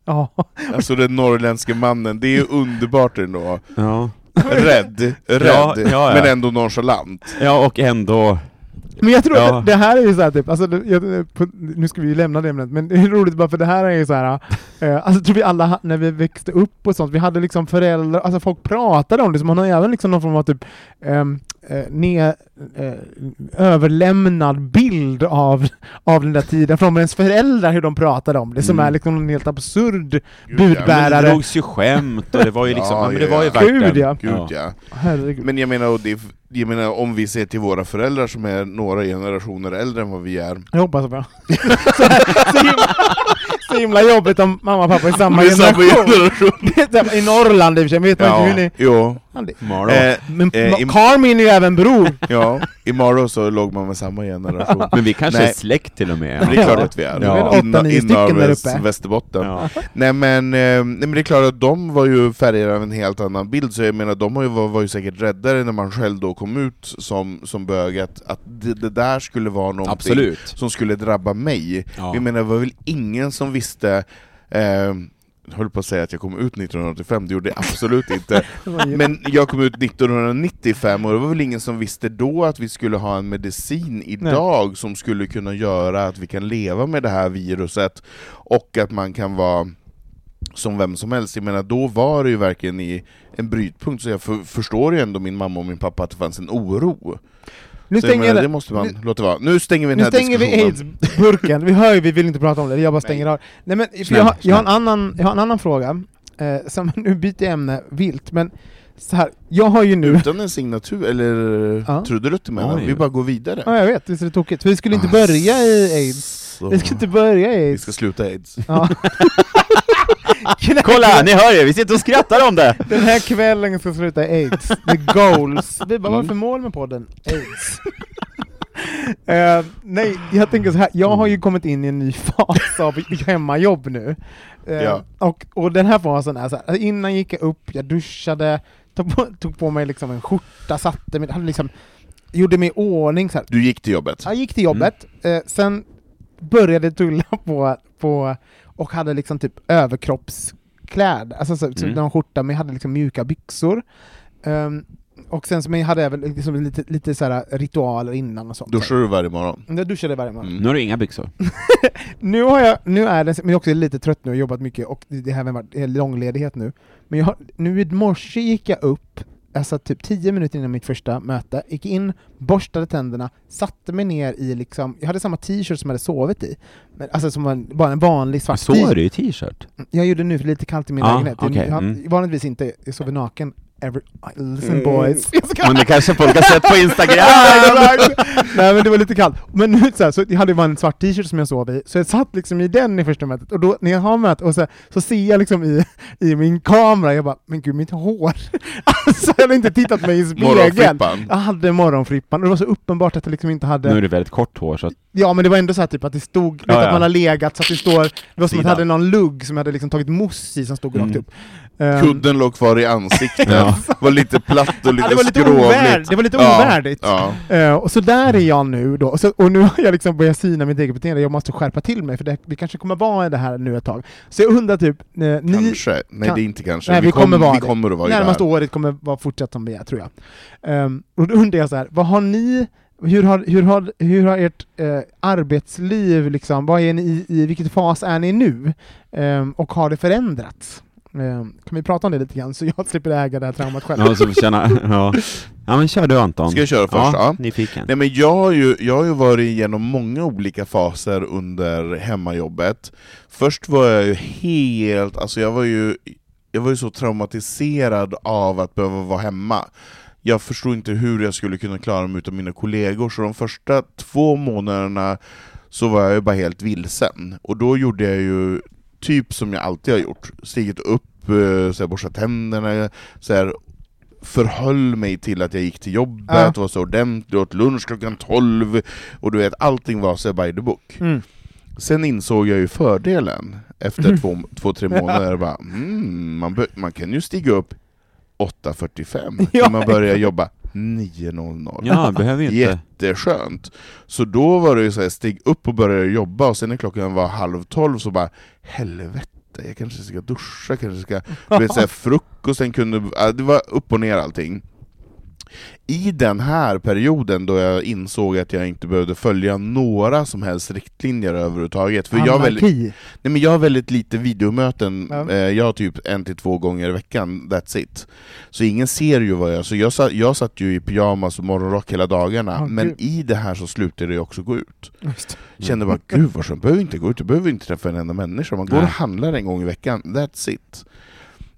Ja. Alltså den norrländske mannen, det är ju underbart ändå. Ja. Rädd, rädd, Ja, ja, ja. men ändå nonchalant. Ja och ändå, Men jag tror Ja. att det här är ju såhär typ, alltså, det- jag, på, nu ska vi ju lämna det ämnet, men det är roligt bara för det här är ju såhär, eh, alltså jag tror vi alla, när vi växte upp och sånt, vi hade liksom föräldrar, alltså folk pratade om det, så man har ju även liksom någon form av typ ehm, eh, ne, eh, överlämnad bild av, av den där tiden från ens föräldrar, hur de pratade om det, som Mm. är liksom en helt absurd Gud, ja. budbärare. men det drogs ju skämt och det var ju liksom, Ja, ja, men det ja, var ju ja. verkligen... Gud, ja. Gud ja. Men jag menar, och det, jag menar, om vi ser till våra föräldrar som är några generationer äldre än vad vi är, Jag hoppas på. så, så, himla, så himla jobbigt om mamma och pappa är samma Vi är samma generation. generation. Det är så- I Norrland i och för sig, vet man inte hur ni... jo. Ja, Morgon. Eh, Men Eh, i- Carmin är ju även bror. ja, i Morgon så låg man med samma generation. men vi kanske Nej. är släkt till och med. Men det är klart Ja. att vi är. Åtta, Inna-. Västerbotten. Ja. Nej men, eh, nej men det är klart att de var ju färgade av en helt annan bild, så jag menar de har ju, var, var ju säkert räddare när man själv då kom ut som, som bög, att, att det, det där skulle vara någonting Absolut. som skulle drabba mig. Ja. Jag menar det var väl ingen som visste eh, jag höll på att säga att jag kom ut 1985, det gjorde jag absolut inte. Men jag kom ut 1995 och det var väl ingen som visste då att vi skulle ha en medicin idag som skulle kunna göra att vi kan leva med det här viruset och att man kan vara som vem som helst. Jag menar, då var det ju verkligen i en brytpunkt, så jag för, förstår ju ändå min mamma och min pappa att det fanns en oro. Nu Så stänger, menar, det det, måste man låta vara. Nu stänger vi den nu här stänger vi aids-burken. Vi hör ju, vi vill inte prata om det, jag bara stänger av. Nej, men, för Snäll, jag, har, jag, har en annan, jag har en annan fråga, eh, som, nu byter jag ämne vilt, men så här, jag har ju nu... Utan en signatur, eller Ja. trudelutt emellan, vi bara går vidare. Ja, jag vet, det är så tokigt. För vi skulle inte Ah, börja i aids. Så. Vi ska inte börja i Vi aids. ska sluta aids. Ja. Kolla, ni hör ju, vi sitter och skrattar om det! Den här kvällen ska sluta i aids. The goals. Vi bara, vad är för mål med podden? Aids. Eh, nej, jag tänker så här. jag har ju kommit in i en ny fas av hemmajobb nu. Eh, Ja. och, och den här fasen är så här, innan gick jag upp, jag duschade, tog på, tog på mig liksom en skjorta, satte mig, hade liksom, gjorde mig i ordning så här. Du gick till jobbet? Jag gick till jobbet, eh, sen började tulla på, på och hade liksom typ överkroppskläder, alltså så, Mm. någon skjorta, men jag hade liksom mjuka byxor. Ehm, och sen så men jag hade även liksom lite, lite så här ritualer innan och sånt. Duschar du varje morgon? Jag duschade varje morgon. Mm. Nu har du inga byxor. Nu, har jag, nu är det, men jag är också lite trött nu och jobbat mycket, och det har även varit långledighet nu. Men jag har, nu i morse gick jag upp, alltså typ 10 minuter innan mitt första möte, gick in, borstade tänderna, satte mig ner i liksom, jag hade samma t-shirt som jag hade sovit i. Men, alltså som en, bara en vanlig svart Sover du i t-shirt? Jag gjorde det nu för lite kallt i min Ja, lägenhet. Jag- okej, jag, mm. Vanligtvis inte, jag sover naken. Every, listen Mm. boys. Men det kanske folk har sett på Instagram? Nej men det var lite kallt. Men nu så, här, så jag hade bara en svart t-shirt som jag sov i, så jag satt liksom i den i första mötet, och då när jag har möte, och så, så ser jag liksom i, i min kamera, jag bara, men gud mitt hår! Alltså jag hade inte tittat mig i spegeln. Morgonfrippan? Jag hade morgonfrippan, och det var så uppenbart att jag liksom inte hade... Nu är det väldigt kort hår så att, Ja men det var ändå så här typ att det stod, vet Ja, att ja. man har legat så att det står, det var som att Sida. jag hade någon lugg som jag hade liksom tagit mousse i som stod Mm. rakt upp. Ehm, Kudden låg kvar i ansiktet, Ja. var lite platt och lite ja, det var lite, skrovligt. ovärd, det var lite Ja, ovärdigt. Ja. Eh, och så där är jag nu då, och, så, och nu har jag liksom börjat syna mitt eget beteende, jag måste skärpa till mig för det, det kanske kommer vara det här nu ett tag. Så jag undrar typ, eh, ni, Kanske, nej kan- det är inte kanske. Nej, vi kom- kommer vara vi kommer att vara närmaste året kommer vara fortsatt som vi är tror jag. Ehm, och då undrar jag så här, vad har ni, hur har, hur har, hur har ert eh, arbetsliv, liksom, vad är ni i, i vilket fas är ni nu? Ehm, och har det förändrats? Ehm, kan vi prata om det lite grann så jag slipper äga det här traumat själv? ja, så känna, ja. ja men kör du Anton. Ska jag köra först? Ja. nyfiken. Nej men jag har, ju, jag har ju varit igenom många olika faser under hemmajobbet. Först var jag ju helt, alltså jag var ju, jag var ju så traumatiserad av att behöva vara hemma. Jag förstod inte hur jag skulle kunna klara mig utan mina kollegor, så de första två månaderna så var jag ju bara helt vilsen. Och då gjorde jag ju typ som jag alltid har gjort, stigit upp, eh, borstat tänderna, så här, förhöll mig till att jag gick till jobbet, Ja. var så ordentlig, åt lunch klockan 12, och du vet, allting var så by the book. Mm. Sen insåg jag ju fördelen efter två, två, tre månader, bara, mm, man, man kan ju stiga upp 8.45 Ja, när man börjar jobba 9.00. Ja, behöver inte... Jätteskönt! Så då var det ju så här, stig upp och började jobba, och sen när klockan var halv tolv så bara helvete, jag kanske ska duscha, kanske ska... Du vet, så här, frukosten kunde... Det var upp och ner allting. I den här perioden då jag insåg att jag inte behövde följa några som helst riktlinjer överhuvudtaget, för jag har väldigt, nej men jag har väldigt lite videomöten, Ja. eh, jag har typ en till två gånger i veckan, that's it. Så ingen ser ju vad jag så jag, satt, jag satt ju i pyjamas och morgonrock hela dagarna, Åh, men gud. i det här så slutade jag också gå ut. Just. Kände bara, gud vad skönt, behöver inte gå ut, jag behöver inte träffa en enda människa, man går och Nej. handlar en gång i veckan, that's it.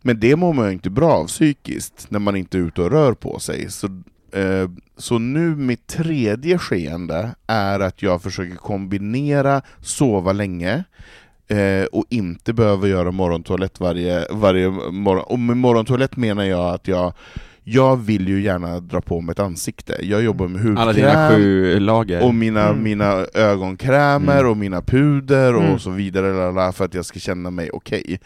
Men det mår man ju inte bra av psykiskt, när man inte är ute och rör på sig. Så, eh, så nu mitt tredje skeende är att jag försöker kombinera sova länge, eh, och inte behöva göra morgontoalett varje, varje morgon. Och med morgontoalett menar jag att jag jag vill ju gärna dra på mig ett ansikte. Jag jobbar med Alla dina hudkräm, sju lager. och mina, Mm. mina ögonkrämer Mm. och mina puder och Mm. så vidare för att jag ska känna mig okej.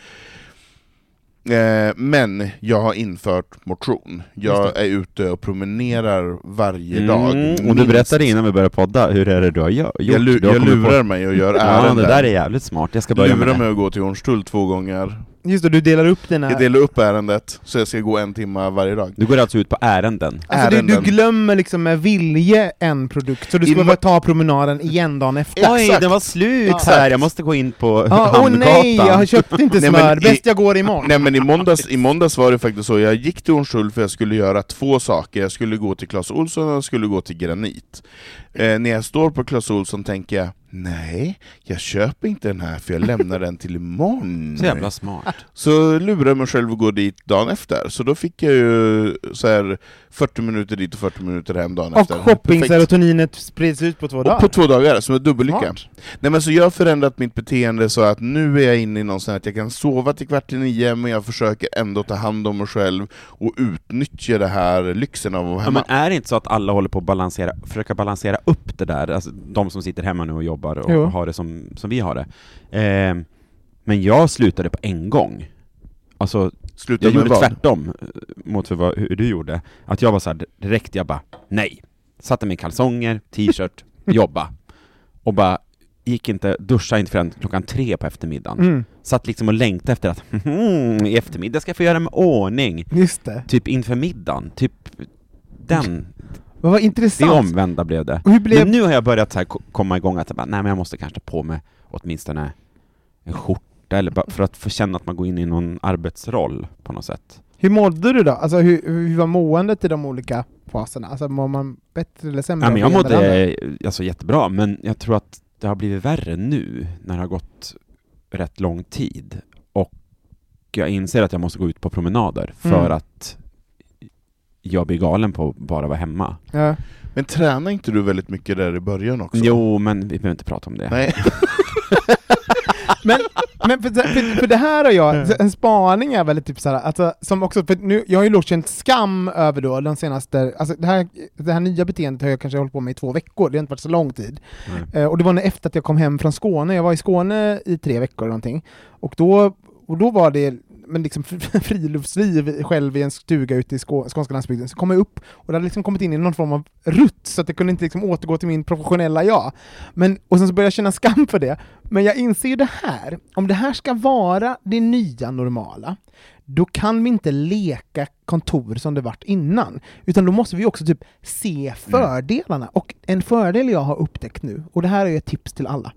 Eh, men jag har infört motion. Jag är ute och promenerar varje dag. Mm, och du minst. berättade innan vi började podda, hur är det du har gjort? Jag, lu- jag kommit på- lurar mig och gör Ja, ärenden. det där är jävligt smart. Jag ska börja med lurar det. mig att gå till Hornstull två gånger. Just det, du delar upp dina... Jag delar upp ärendet, så jag ska gå en timme varje dag. Du går alltså ut på ärenden. Alltså du, du glömmer liksom med vilje en produkt, så du ska bara ta promenaden igen dagen efter. Oj, Exakt. den var slut Ja. här! Jag måste gå in på Ja, Åh nej, jag köpte inte Nej, men smör, i- bäst jag går imorgon. Nej men i måndags, i måndags var det faktiskt så, jag gick till Hornstull för jag skulle göra två saker, jag skulle gå till Clas Ohlson och jag skulle gå till Granit. Eh, när jag står på Clas Ohlson tänker jag, Nej, jag köper inte den här för jag lämnar den till imorgon. Så jävla smart. Så lurade jag mig själv att gå dit dagen efter, så då fick jag ju så här 40 minuter dit och 40 minuter hem dagen Och efter. Perfekt. shopping-serotoninet sprids ut på två dagar. Och på två dagar, som en dubbellycka. Nej men så jag har förändrat mitt beteende så att nu är jag inne i någon sån här att jag kan sova till kvart i nio, men jag försöker ändå ta hand om mig själv och utnyttja det här lyxen av att vara Ja, hemma. men är det inte så att alla håller på att balansera, försöka balansera upp det där, alltså de som sitter hemma nu och jobbar och Jo. har det som, som vi har det. Eh, men jag slutade på en gång. Alltså, Sluta jag gjorde vad? tvärtom eh, mot för vad, hur du gjorde. Att jag var så här direkt, jag bara, nej. Satte mig i kalsonger, t-shirt, jobba. Och bara, gick inte, duscha inte förrän klockan tre på eftermiddagen. Mm, Satt liksom och längtade efter att, "Mhm, i eftermiddag ska jag få göra med ordning. just det. Typ inför middagen, typ den, Vad var det intressant. omvända blev det. Blev... Men nu har jag börjat så komma igång att jag bara, nej men jag måste kanske ta på mig åtminstone en skjorta eller bara för att få känna att man går in i någon arbetsroll på något sätt. Hur mådde du då? Alltså hur, hur var måendet i de olika faserna? Alltså mår man bättre eller sämre? Ja, men jag mådde alltså, jättebra, men jag tror att det har blivit värre nu när det har gått rätt lång tid. Och jag inser att jag måste gå ut på promenader för Mm. att jag blir galen på att bara vara hemma. Ja. Men tränar inte du väldigt mycket där i början också? Jo, men vi behöver inte prata om det. Nej. Men, men för, för, för det här har jag, en spaning är väl typ såhär, alltså, som också, för nu, jag har ju känt skam över då de senaste, alltså det här, det här nya beteendet har jag kanske hållit på med i två veckor, det har inte varit så lång tid. Eh, och det var när efter att jag kom hem från Skåne, jag var i Skåne i tre veckor eller någonting, och då, och då var det men liksom friluftsliv själv i en stuga ute i Skå, skånska landsbygden, så kom jag upp och det hade liksom kommit in i någon form av rutt, så att jag kunde inte liksom återgå till min professionella jag. Men, och sen så började jag känna skam för det. Men jag inser ju det här, om det här ska vara det nya normala, då kan vi inte leka kontor som det varit innan, utan då måste vi också typ se fördelarna. Och en fördel jag har upptäckt nu, och det här är ett tips till alla,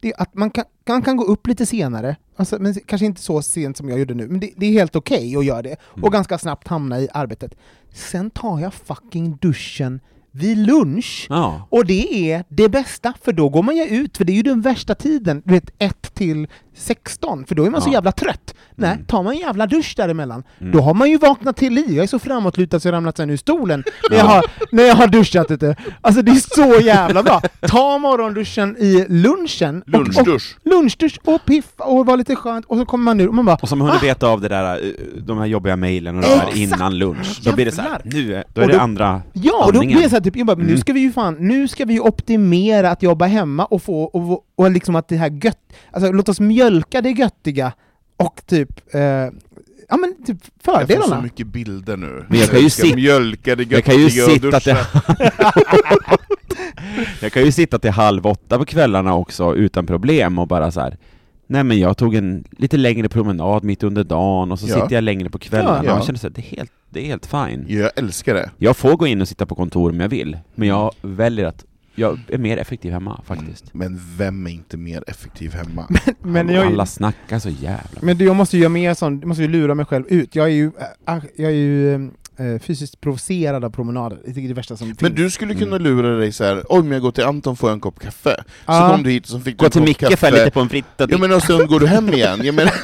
det är att man kan, man kan gå upp lite senare, alltså, men kanske inte så sent som jag gjorde nu, men det, det är helt okej att göra det, och ganska snabbt hamna i arbetet. Sen tar jag fucking duschen vid lunch, Ja. och det är det bästa, för då går man ju ut, för det är ju den värsta tiden, du vet 1 till 16, för då är man så Ja. jävla trött. Nej, Mm. tar man en jävla dusch däremellan, Mm. då har man ju vaknat till liv. Jag är så framåtlutad så jag ramlat sen ur stolen när jag har, när jag har duschat ute. Alltså det är så jävla bra! Ta morgonduschen i lunchen, och, och, Lunchdusch. lunchdusch och piffa och vara lite skönt, och så kommer man ur och man bara Och som hunnit veta av det där, eh, de här jobbiga mejlen och det där innan lunch. Då blir det så här, nu är, då är Och det då- andra Ja, och då blir det så här, typ, jag bara, men nu Mm. ska vi ju fan, nu ska vi ju optimera att jobba hemma och få, och, och liksom att det här gött, alltså låt oss mjölka det göttiga och typ, eh, ja men typ Jag får så fördelarna. mycket bilder nu. Men jag kan ju ska sit- mjölka det Jag kan ju göttiga och sitta till... jag kan ju sitta till halv åtta på kvällarna också utan problem och bara så här. Nej men jag tog en lite längre promenad mitt under dagen och så Ja. sitter jag längre på kvällarna Ja. och känner så här, det är helt, det är helt fine. Jag älskar det. Jag får gå in och sitta på kontor om jag vill, men jag väljer att jag är mer effektiv hemma faktiskt. Men vem är inte mer effektiv hemma? Men jag, Alla snackar så jävla men det- jag måste ju göra mer sån, jag måste ju lura mig själv ut. Jag är ju, äh, jag är ju äh, fysiskt provocerad av promenader, det är det värsta som Men finns. du skulle kunna lura dig så här. om jag går till Anton får jag en kopp kaffe. Så Ja. kom du hit och så fick du Gå en till Micke för lite på en fritta Ja men och sen går du hem igen. Jag menar,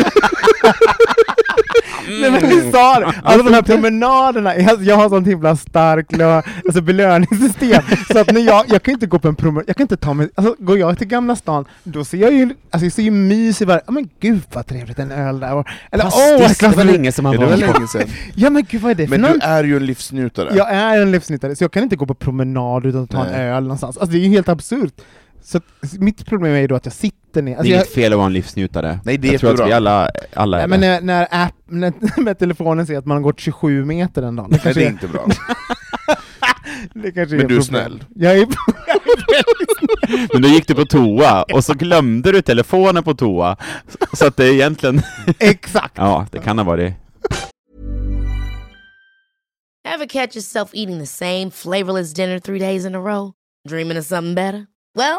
Nej men vi sa det! Alltså de här promenaderna, jag, jag har sånt himla starkt alltså belöningssystem, så att när jag, jag kan inte gå på en promenad, jag kan inte ta mig, alltså går jag till Gamla stan, då ser jag ju, alltså jag ser ju mys i varje, men gud vad trevligt en öl där, eller åh, Fast jag det kan var länge som man ja, det var var länge sedan. Ja men gud vad är det för Men någon? du är ju en livsnjutare. Jag är en livsnjutare, så jag kan inte gå på promenad utan att ta en Nej. öl någonstans, alltså det är ju helt absurt. Så mitt problem är ju då att jag sitter ner, Det alltså är jag, inget fel att vara en livsnjutare. Nej, det är jag tror att jättebra. vi alla, alla är Nej, men det. när, när, app, när med telefonen säger att man har gått 27 meter den dagen, det Nej, det är är, inte bra. det kanske Men är du är problem. snäll. Jag är, jag är väldigt snäll. Men då gick du på toa, och så glömde du telefonen på toa. Så att det är egentligen... Exakt! Ja, det kan ha varit... Ever catch yourself eating the same flavorless dinner three days in a row? Dreaming of something better? Well,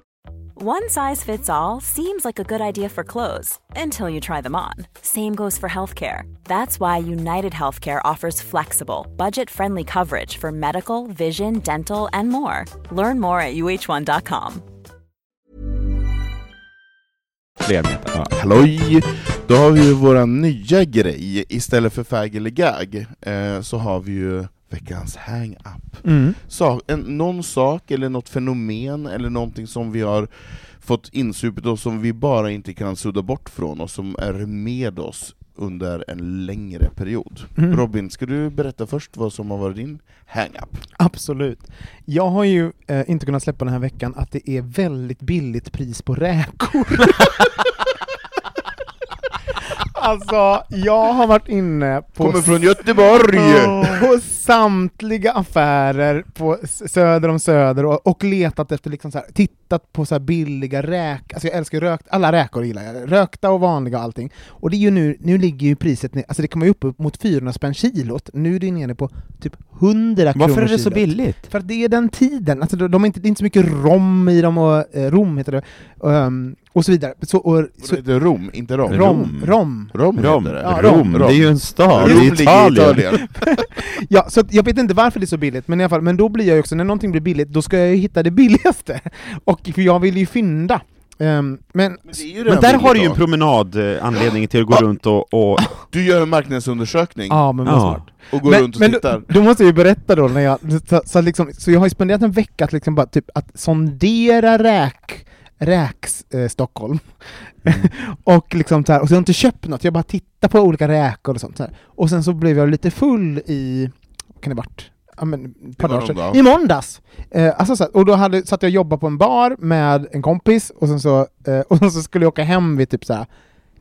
One size fits all seems like a good idea for clothes until you try them on. Same goes for healthcare. That's why United Healthcare offers flexible, budget friendly coverage for medical, vision, dental, and more. Learn more at uh1.com. Fler meter. Ja. Halloj! Då har vi ju nya grej, istället för fag eller gag, eh, så har vi ju veckans hang-up. Mm. En, någon sak eller något fenomen eller någonting som vi har fått insupit och som vi bara inte kan sudda bort från oss, som är med oss under en längre period. Mm. Robin, ska du berätta först vad som har varit din hang-up? Absolut. Jag har ju eh, inte kunnat släppa den här veckan att det är väldigt billigt pris på räkor. alltså, jag har varit inne på Kommer från Göteborg! på samtliga affärer på söder om Söder och, och letat efter liksom så här, tittat på så här billiga räk, alltså jag älskar rökt, alla räkor gillar jag, rökta och vanliga och allting. Och det är ju nu, nu ligger ju priset, alltså det kommer ju upp mot 400 spänn kilot, nu är det nere på typ 100 kronor Varför är det så kilot. billigt? För att det är den tiden, alltså de, de är inte, det är inte så mycket rom i dem, och eh, rom heter det, um, och så vidare. Så, och, så, Det är Rom, inte Rom. rom, rom. Rom, Rom, heter det. Ja, Rom, det är ju en stad, det Rom är ligger i Italien. Italien. Ja, så jag vet inte varför det är så billigt, men i alla fall, men då blir jag ju också, när någonting blir billigt, då ska jag ju hitta det billigaste. Och för jag vill ju fynda. Ehm, men, Men, Men där har du ju en då. promenad, eh, anledning till att gå runt och, och Du gör en marknadsundersökning ja men vad Ja. smart. och går men, runt och men tittar. då, då måste jag ju berätta då, när jag, så, så, liksom, så jag har ju spenderat en vecka att, liksom bara, typ, att sondera räk, räks eh, Stockholm. och liksom så här, och så har jag inte köpt något, jag bara tittar på olika räkor och sånt. Så här. Och sen så blev jag lite full i, vad kan det varit? Ja, men, par dagar sedan. I måndags! Eh, alltså, så här, och då hade, satt jag och jobbade på en bar med en kompis, och sen så, eh, och sen så skulle jag åka hem vid typ så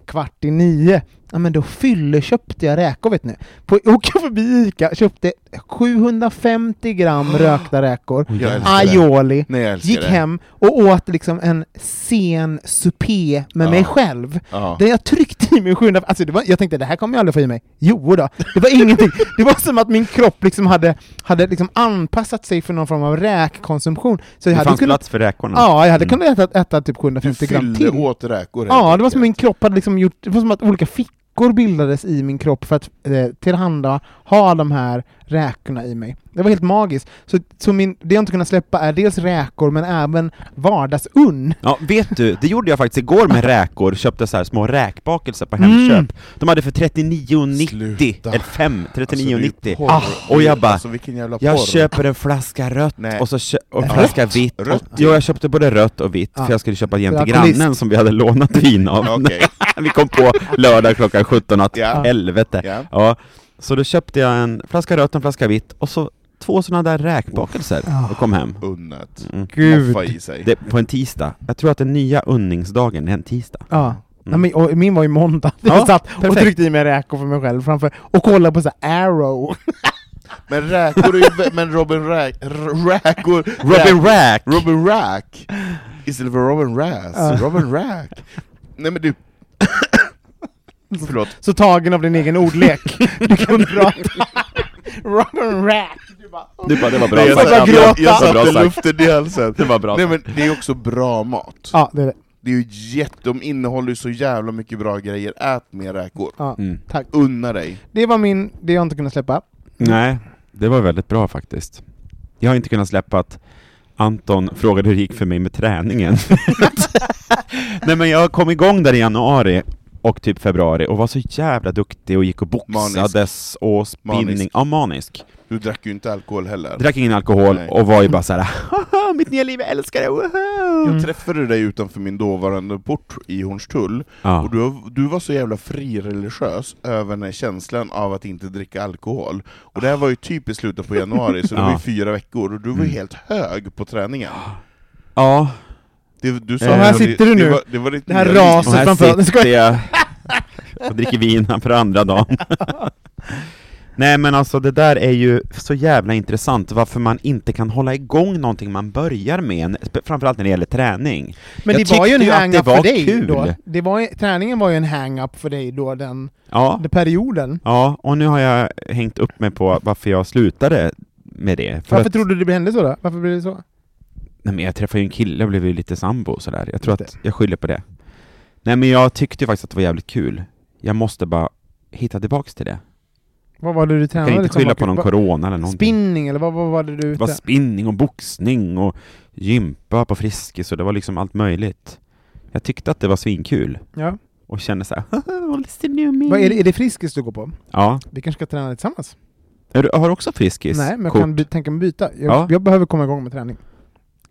kvart i nio. Ja men då fylle köpte jag räkor vet ni. På, jag förbi Ica, köpte 750 gram rökta räkor, aioli, gick det. hem och åt liksom en sen supé med Ja. mig själv. Ja. Där jag tryckte i mig 700, alltså det var, jag tänkte det här kommer jag aldrig få i mig. Jo då, det var ingenting. Det var som att min kropp liksom hade, hade liksom anpassat sig för någon form av räkkonsumtion. Så jag det hade fanns kunnat, plats för räkorna. ja, jag hade Mm. kunnat äta, äta typ Du 750 gram fyllde till. åt räkor Ja, det var som min kropp hade liksom gjort, det var som att olika fickor bildades i min kropp för att eh, tillhanda ha de här räkorna i mig. Det var helt magiskt. Så, så min, det jag inte kunnat släppa är dels räkor men även vardagsunn. Ja, vet du, det gjorde jag faktiskt igår med räkor, köpte så här små räkbakelser på Mm. Hemköp. De hade för 39,90, Sluta. eller 5, Alltså, det är 39,90. ju porr. Ah, och jag bara, alltså, Jag köper en flaska rött, Nej. och, så kö- och en Rött? flaska vitt. Rött? Och, jo, jag köpte både rött och vitt, Ja. för jag skulle köpa jämte grannen som vi hade lånat vin av. Vi kom på lördag klockan 17 att Ja. helvete. Ja. Ja, så då köpte jag en flaska rött och en flaska vitt, och så två sådana där räkbakelser, och kom hem. Unnet. Mm. Gud. Moffa i sig. Det, på en tisdag. Jag tror att den nya unningsdagen är en tisdag. Ja. Nej, men, och min var i måndag. Ja, Jag satt och perfekt. tryckte i mig räkor för mig själv framför, och kollade på så här Arrow. Men räkor är ju... vä- Men Robin Rack... r- Räkor... Robin Rack! Robin Rack! Istället för Robin Rass. Ja. Robin Rack. Nej men du... Förlåt. Så tagen av din egen ordlek. Du kan prata. Robin Rack. Du bara, Du bara, det var bra Nej, jag, sagt. jag, jag, jag satte luften i halsen. Det var bra Nej men det är också bra mat. Ja, det är det. Det är ju jätte... De innehåller ju så jävla mycket bra grejer. Ät mer räkor. Ja, Mm. tack. Unna dig. Det var min, det jag inte kunde släppa. Nej, det var väldigt bra faktiskt. Jag har inte kunnat släppa att Anton frågade hur det gick för mig med träningen. Nej men jag kom igång där i januari och typ februari och var så jävla duktig och gick och boxades och spinning. Manisk. Ja, manisk. Du drack ju inte alkohol heller. Drack ingen alkohol Nej. och var ju bara såhär mitt nya liv, jag älskar det, woho! Jag träffade dig utanför min dåvarande port i Hornstull, Ja. och du, du var så jävla frireligiös över den här känslan av att inte dricka alkohol. Och det här var ju typ i slutet på januari, så det Ja. var ju fyra veckor, och du var ju Mm. helt hög på träningen. Ja, Det, du sa Och här det- sitter du det nu. var, det var ditt Det här raset framför oss. sitter jag och dricker vin för andra dagen. Nej men alltså det där är ju så jävla intressant, varför man inte kan hålla igång någonting man börjar med, framförallt när det gäller träning. Men Jag det var ju en hang-up det var för dig kul. då. Det var, träningen var ju en hang-up för dig då, den, Ja, den perioden. ja, och nu har jag hängt upp mig på varför jag slutade med det. För Varför att, trodde du det hände så då? Varför blev det så? Nej, men jag träffade ju en kille och blev ju lite sambo och sådär. Jag tror att jag skyller på det. Nej men jag tyckte ju faktiskt att det var jävligt kul. Jag måste bara hitta tillbaks till det. Vad var det du Jag tränade? kan inte liksom? skylla Vad- på någon vad- corona eller någonting. Spinning eller vad, vad var det du... Det var spinning och boxning och gympa på Friskis och det var liksom allt möjligt. Jag tyckte att det var svinkul ja. och kände såhär. Vad är, det, är det Friskis du går på? Ja. Vi kanske ska träna tillsammans? Är du, har du också Friskis? Nej, men jag Kort? kan by- tänka mig byta. Jag, Ja. jag behöver komma igång med träning.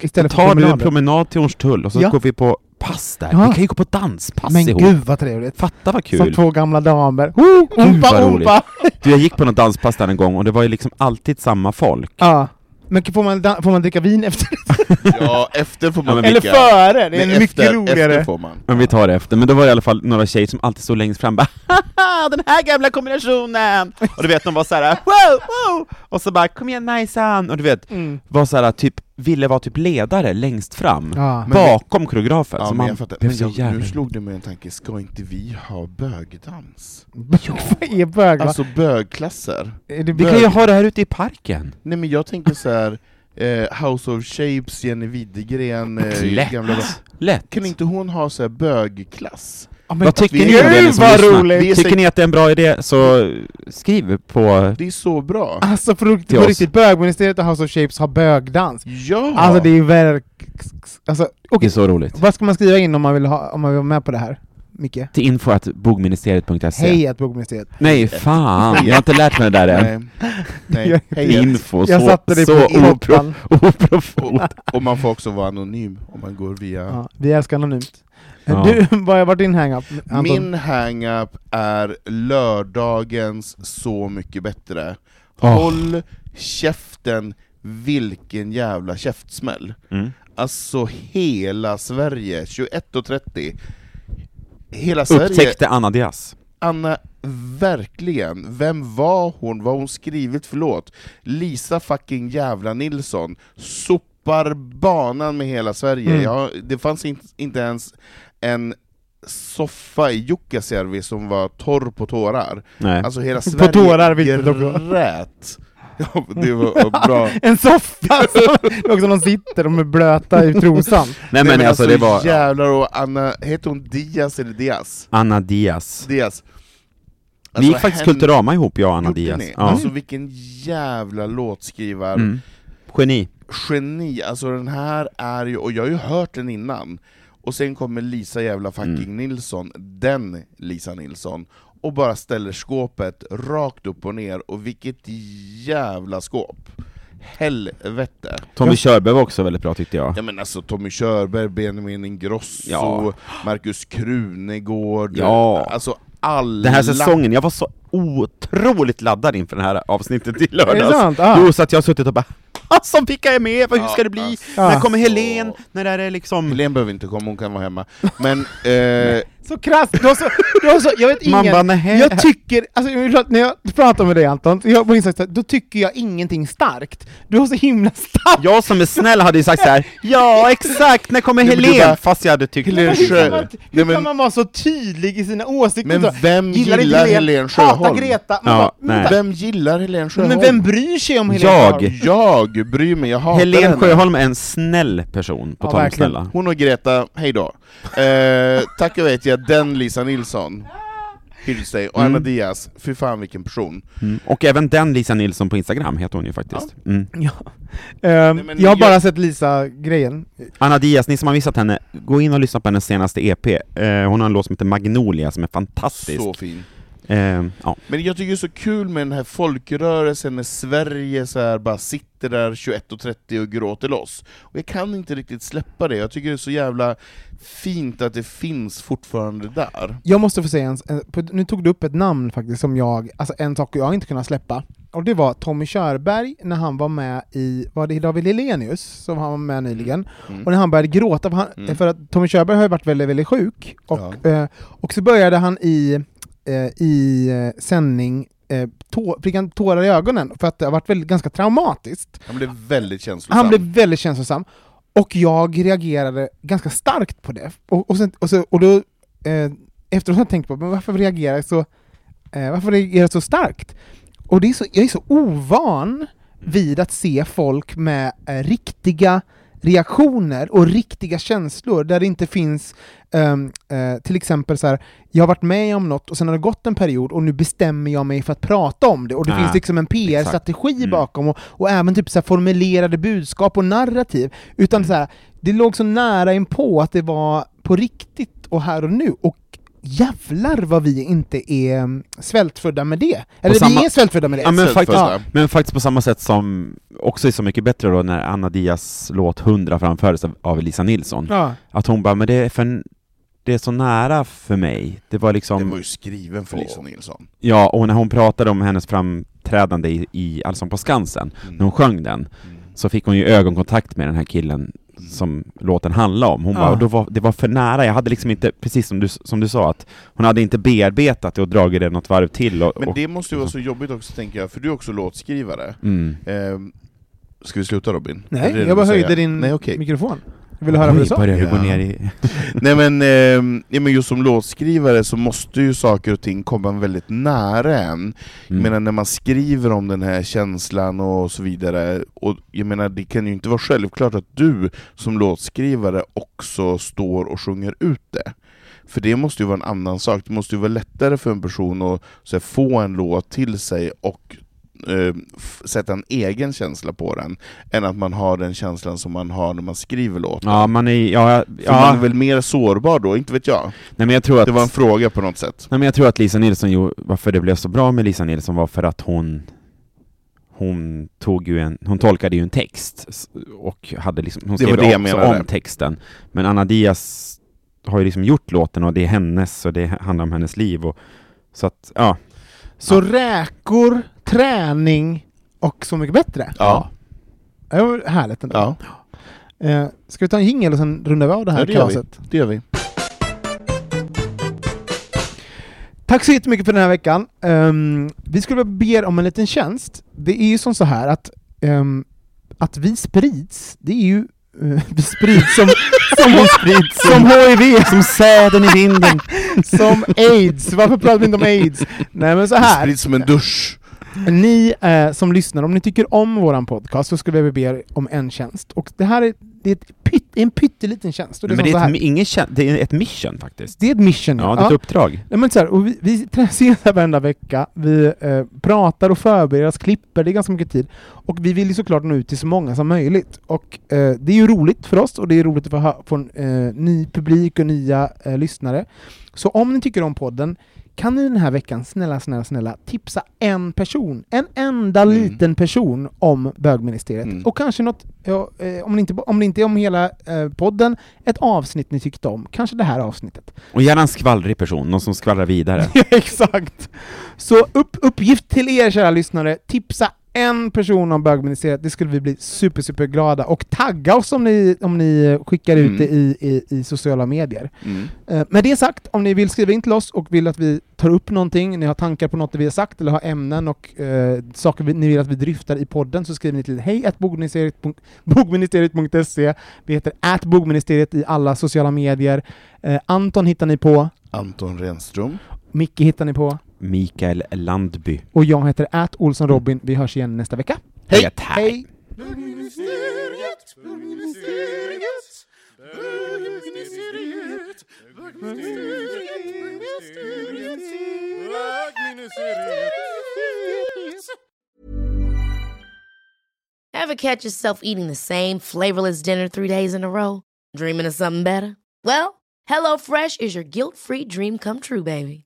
Vi Istället tar du en promenad till Hornstull och så Ja. går vi på pass där. Ja. Vi kan ju gå på danspass Men ihop. gud vad trevligt! Fatta vad Som kul! två gamla damer. Gud, Ompa, ompa! Du, jag gick på något danspass där en gång och det var ju liksom alltid samma folk. Ja. Men får man, får man dricka vin efter? Ja, efter får man Ja, men Eller före? Det är Nej, mycket efter, roligare. Efter får man. Men vi tar det efter. Men då var det i alla fall några tjejer som alltid stod längst fram bara Haha, den här gamla kombinationen! Och du vet, de var såhär wow, wow! Och så bara kom igen Najsan! Och du vet, Mm. var såhär typ, ville vara typ ledare längst fram. Ja. Men- bakom koreografen. Ja, så men man jag fattar. Men jag, nu slog det mig en tanke, ska inte vi ha bögdans? Vad är bög? Alltså bögklasser? Är det Vi bög? kan ju ha det här ute i parken. Nej men jag tänker så här. Eh, House of Shapes, Jenny Widegren, eh, Lätt. gamla... Lätt. Kan inte hon ha så här bögklass? Ja, men Vad tycker vi- ni om det ni som lyssnar? Tycker ni att det är en bra idé så skriv på... Det är så bra! Alltså på, på riktigt, bögministeriet och House of Shapes har bögdans. Ja! Alltså det är verk... Alltså, Det okej, är så roligt. vad ska man skriva in om man vill, ha, om man vill vara med på det här? Micke? Till info att bogministeriet.se. Hej att bögministeriet. Nej, fan! Jag har inte lärt mig det där än. Nej, nej. Hej. Info, Jag så, satte dig så på opro, oprofot. Och, och man får också vara anonym om man går via... Ja, vi älskar anonymt. Ja. Du, vad har varit din hang-up? Anton? Min hang-up är lördagens Så mycket bättre. Åh. Håll käften, vilken jävla käftsmäll. Mm. Alltså hela Sverige, 21.30. Hela Sverige, Upptäckte Anna Diaz. Anna, verkligen, vem var hon? Vad har hon skrivit för låt? Lisa fucking jävla Nilsson sopar banan med hela Sverige. Mm. Ja, det fanns inte, inte ens en soffa i Jukkasjärvi som var torr på tårar. Nej. Alltså hela På Sverige tårar, vilket också. grät. Ja, det var bra. En soffa! som- också någon sitter, de är blöta i trosan. Nej men alltså det var Jävlar, och Anna, heter hon Diaz eller Diaz? Anna Diaz. Diaz. Vi gick faktiskt hen- Kulturama ihop, jag och Anna Gjorde Diaz. ni? Ja. Alltså vilken jävla låtskrivare, Mm. Geni. geni, alltså den här är ju, och jag har ju hört den innan, och sen kommer Lisa jävla fucking Mm. Nilsson, den Lisa Nilsson, och bara ställer skåpet rakt upp och ner, och vilket jävla skåp! Helvete! Tommy Körberg var också väldigt bra tyckte jag. Ja men alltså Tommy Körberg, Benjamin Ingrosso, Ja. Marcus Krunegård, Ja. alltså alla... Den här säsongen, jag var så otroligt laddad inför det här avsnittet i Är det lördags. sant? Ah. Jo, så att jag har suttit och bara Alltså vilka är med? Vad- Hur ska det bli? alltså. När kommer Helen? När är det liksom... Helene behöver inte komma, hon kan vara hemma. Men, eh, Så krasst! Du har så, du har så, jag vet Man ingen... bara, nähä. jag tycker, alltså, jag när jag pratar med dig Anton, jag på Insta, då tycker jag ingenting starkt. Du har så himla starkt! Jag som är snäll hade ju sagt så här. ja exakt, när kommer Nej, Helen? Fast jag hade tyckt... Helen Hur kan man, Nej, hur men- kan man vara så tydlig i sina åsikter? Men Så, vem inte gillar Helen Hatar Sjöholm? Greta! Man Ja, bara, nej. vem, gillar Helene Sjöholm? men vem bryr sig om Helene Jag. Sjöholm? Jag bryr mig, jag hatar Helen henne. Sjöholm är en snäll person, på Ja, tal om snälla. Hon och Greta, hej då. Eh, tack och vet jag, den Lisa Nilsson. To stay. Och Mm. Anna Diaz, fy fan vilken person. Mm. Och även den Lisa Nilsson på Instagram heter hon ju faktiskt. Mm. Ja. Ehm, Nej, men jag har jag- bara sett Lisa-grejen. Anna Diaz, ni som har missat henne, gå in och lyssna på hennes senaste EP. Eh, hon har en låt som heter Magnolia som är fantastisk. Så fin. Eh, ja. Men jag tycker det är så kul med den här folkrörelsen när Sverige så här bara sitter där 21.30 och gråter loss. Och jag kan inte riktigt släppa det, jag tycker det är så jävla fint att det finns fortfarande där. Jag måste få säga, en, nu tog du upp ett namn faktiskt som jag, alltså en sak jag inte kunnat släppa. Och det var Tommy Körberg när han var med i, var det David Hellenius som han var med nyligen? Mm. Och när han började gråta, för, han, Mm. för att Tommy Körberg har ju varit väldigt, väldigt sjuk. Och, eh, och så började han i, i eh, sändning eh, tå, fick han tårar i ögonen för att det har varit väldigt, ganska traumatiskt. Han blev väldigt känslosam. Han blev väldigt känslosam, och jag reagerade ganska starkt på det. Och, och, sen, och, så, och då, eh, efteråt har jag tänkt på, men varför reagerar jag så, eh, varför reagerar jag så starkt? Och det är så, jag är så ovan vid att se folk med eh, riktiga reaktioner och riktiga känslor, där det inte finns ehm, eh, till exempel så här, jag har varit med om något och sen har det gått en period och nu bestämmer jag mig för att prata om det, och det Ah, finns liksom en PR-strategi Mm. bakom, och, och även typ så formulerade budskap och narrativ, utan så här, det låg så nära in på att det var på riktigt och här och nu, och jävlar vad vi inte är mm, svältfödda med det. Eller samma- vi är svältfödda med det. Ja, men, faktiskt, första. men faktiskt på samma sätt som, också är så mycket bättre då när Anna Diaz låt 100 framfördes av, Lisa Nilsson. Ja. Att hon bara, men det är, för, det är så nära för mig. Det var liksom... Den var ju skriven för Lisa Nilsson. Ja, och när hon pratade om hennes framträdande i, i Allsång på Skansen, Mm. när hon sjöng den, så fick hon ju ögonkontakt med den här killen som låten handlade om. Hon Ja. bara, och då var, det var för nära, jag hade liksom inte, precis som du, som du sa, att hon hade inte bearbetat det och dragit det något varv till. Och, Men och, det måste ju vara så jobbigt också tänker jag, för du är också låtskrivare. mm. Ehm, ska vi sluta Robin? Nej, jag bara höjde din Nej, okej. mikrofon. Jag ville höra vad du sa. börjar gå Ja. ner i... Nej men, ehm, ja, men just som låtskrivare så måste ju saker och ting komma väldigt nära en. Jag Mm. menar när man skriver om den här känslan och så vidare, och jag menar det kan ju inte vara självklart att du som låtskrivare också står och sjunger ut det. För det måste ju vara en annan sak, det måste ju vara lättare för en person att så här, få en låt till sig och eh, sätta en egen känsla på den, än att man har den känslan som man har när man skriver låten. Ja, man är, ja, För man ja, är väl mer sårbar då, inte vet jag. nej men jag tror att... Det var en fråga på något sätt. Nej men jag tror att Lisa Nilsson, jo, varför det blev så bra med Lisa Nilsson var för att hon hon, tog ju en, hon tolkade ju en text och hade liksom, hon skrev det också om texten. Men Anna Diaz har ju liksom gjort låten och det är hennes och det handlar om hennes liv och så att, ja. Så räkor, träning och Så mycket bättre. Ja. Det var härligt ändå. Ja, Eh, ska vi ta en jingel och sen rundar vi av det här Ja, det gör vi. det gör vi. Tack så jättemycket för den här veckan. Ehm, vi skulle vilja be er om en liten tjänst. Det är ju som så här att, ehm, att vi sprids, det är ju eh, vi sprids som, som, sprids som HIV, som säden i vinden, som aids. Varför pratar vi inte om aids? Nej men så här. sprids som en dusch. Ni eh, som lyssnar, om ni tycker om våran podcast så skulle vi be er om en tjänst. Och det här är, det är pytt, en pytteliten tjänst. Och det, är Men som det är, ett, ingen, kä- det är ett mission faktiskt. det är ett mission. Ja, det är ett uppdrag. Nej, men så här, och vi, vi ses här varenda vecka, vi eh, pratar och förbereder oss, klipper, det är ganska mycket tid. Och vi vill ju såklart nå ut till så många som möjligt. Och eh, det är ju roligt för oss, och det är roligt att få, få en eh, ny publik och nya eh, lyssnare. Så om ni tycker om podden, kan ni den här veckan, snälla, snälla, snälla, tipsa en person, en enda Mm. liten person om bögministeriet. Mm. Och kanske något, ja, eh, om, det inte, om det inte är om hela eh, podden, ett avsnitt ni tyckte om. Kanske det här avsnittet. Och gärna en skvallrig person, någon som skvallrar vidare. Ja, exakt! Så upp, uppgift till er kära lyssnare, tipsa en person om bögministeriet, det skulle vi bli super, super glada. Och tagga oss om ni, om ni skickar ut Mm. det i, i, i sociala medier. Mm. Eh, med det sagt, om ni vill skriva in till oss och vill att vi tar upp någonting, ni har tankar på något vi har sagt, eller har ämnen och eh, saker vi, ni vill att vi dryftar i podden, så skriver ni till hej bogministeriet.se Vi heter at bogministeriet i alla sociala medier. Eh, Anton hittar ni på, Anton Renström. Micke hittar ni på, Mikael Landby. och jag heter at Olsson Robin. Vi hörs igen nästa vecka. Hej! Hej! Ever catch yourself eating the same flavorless dinner three days in a row? Dreaming of something better? Well, HelloFresh is your guilt-free dream come true, baby.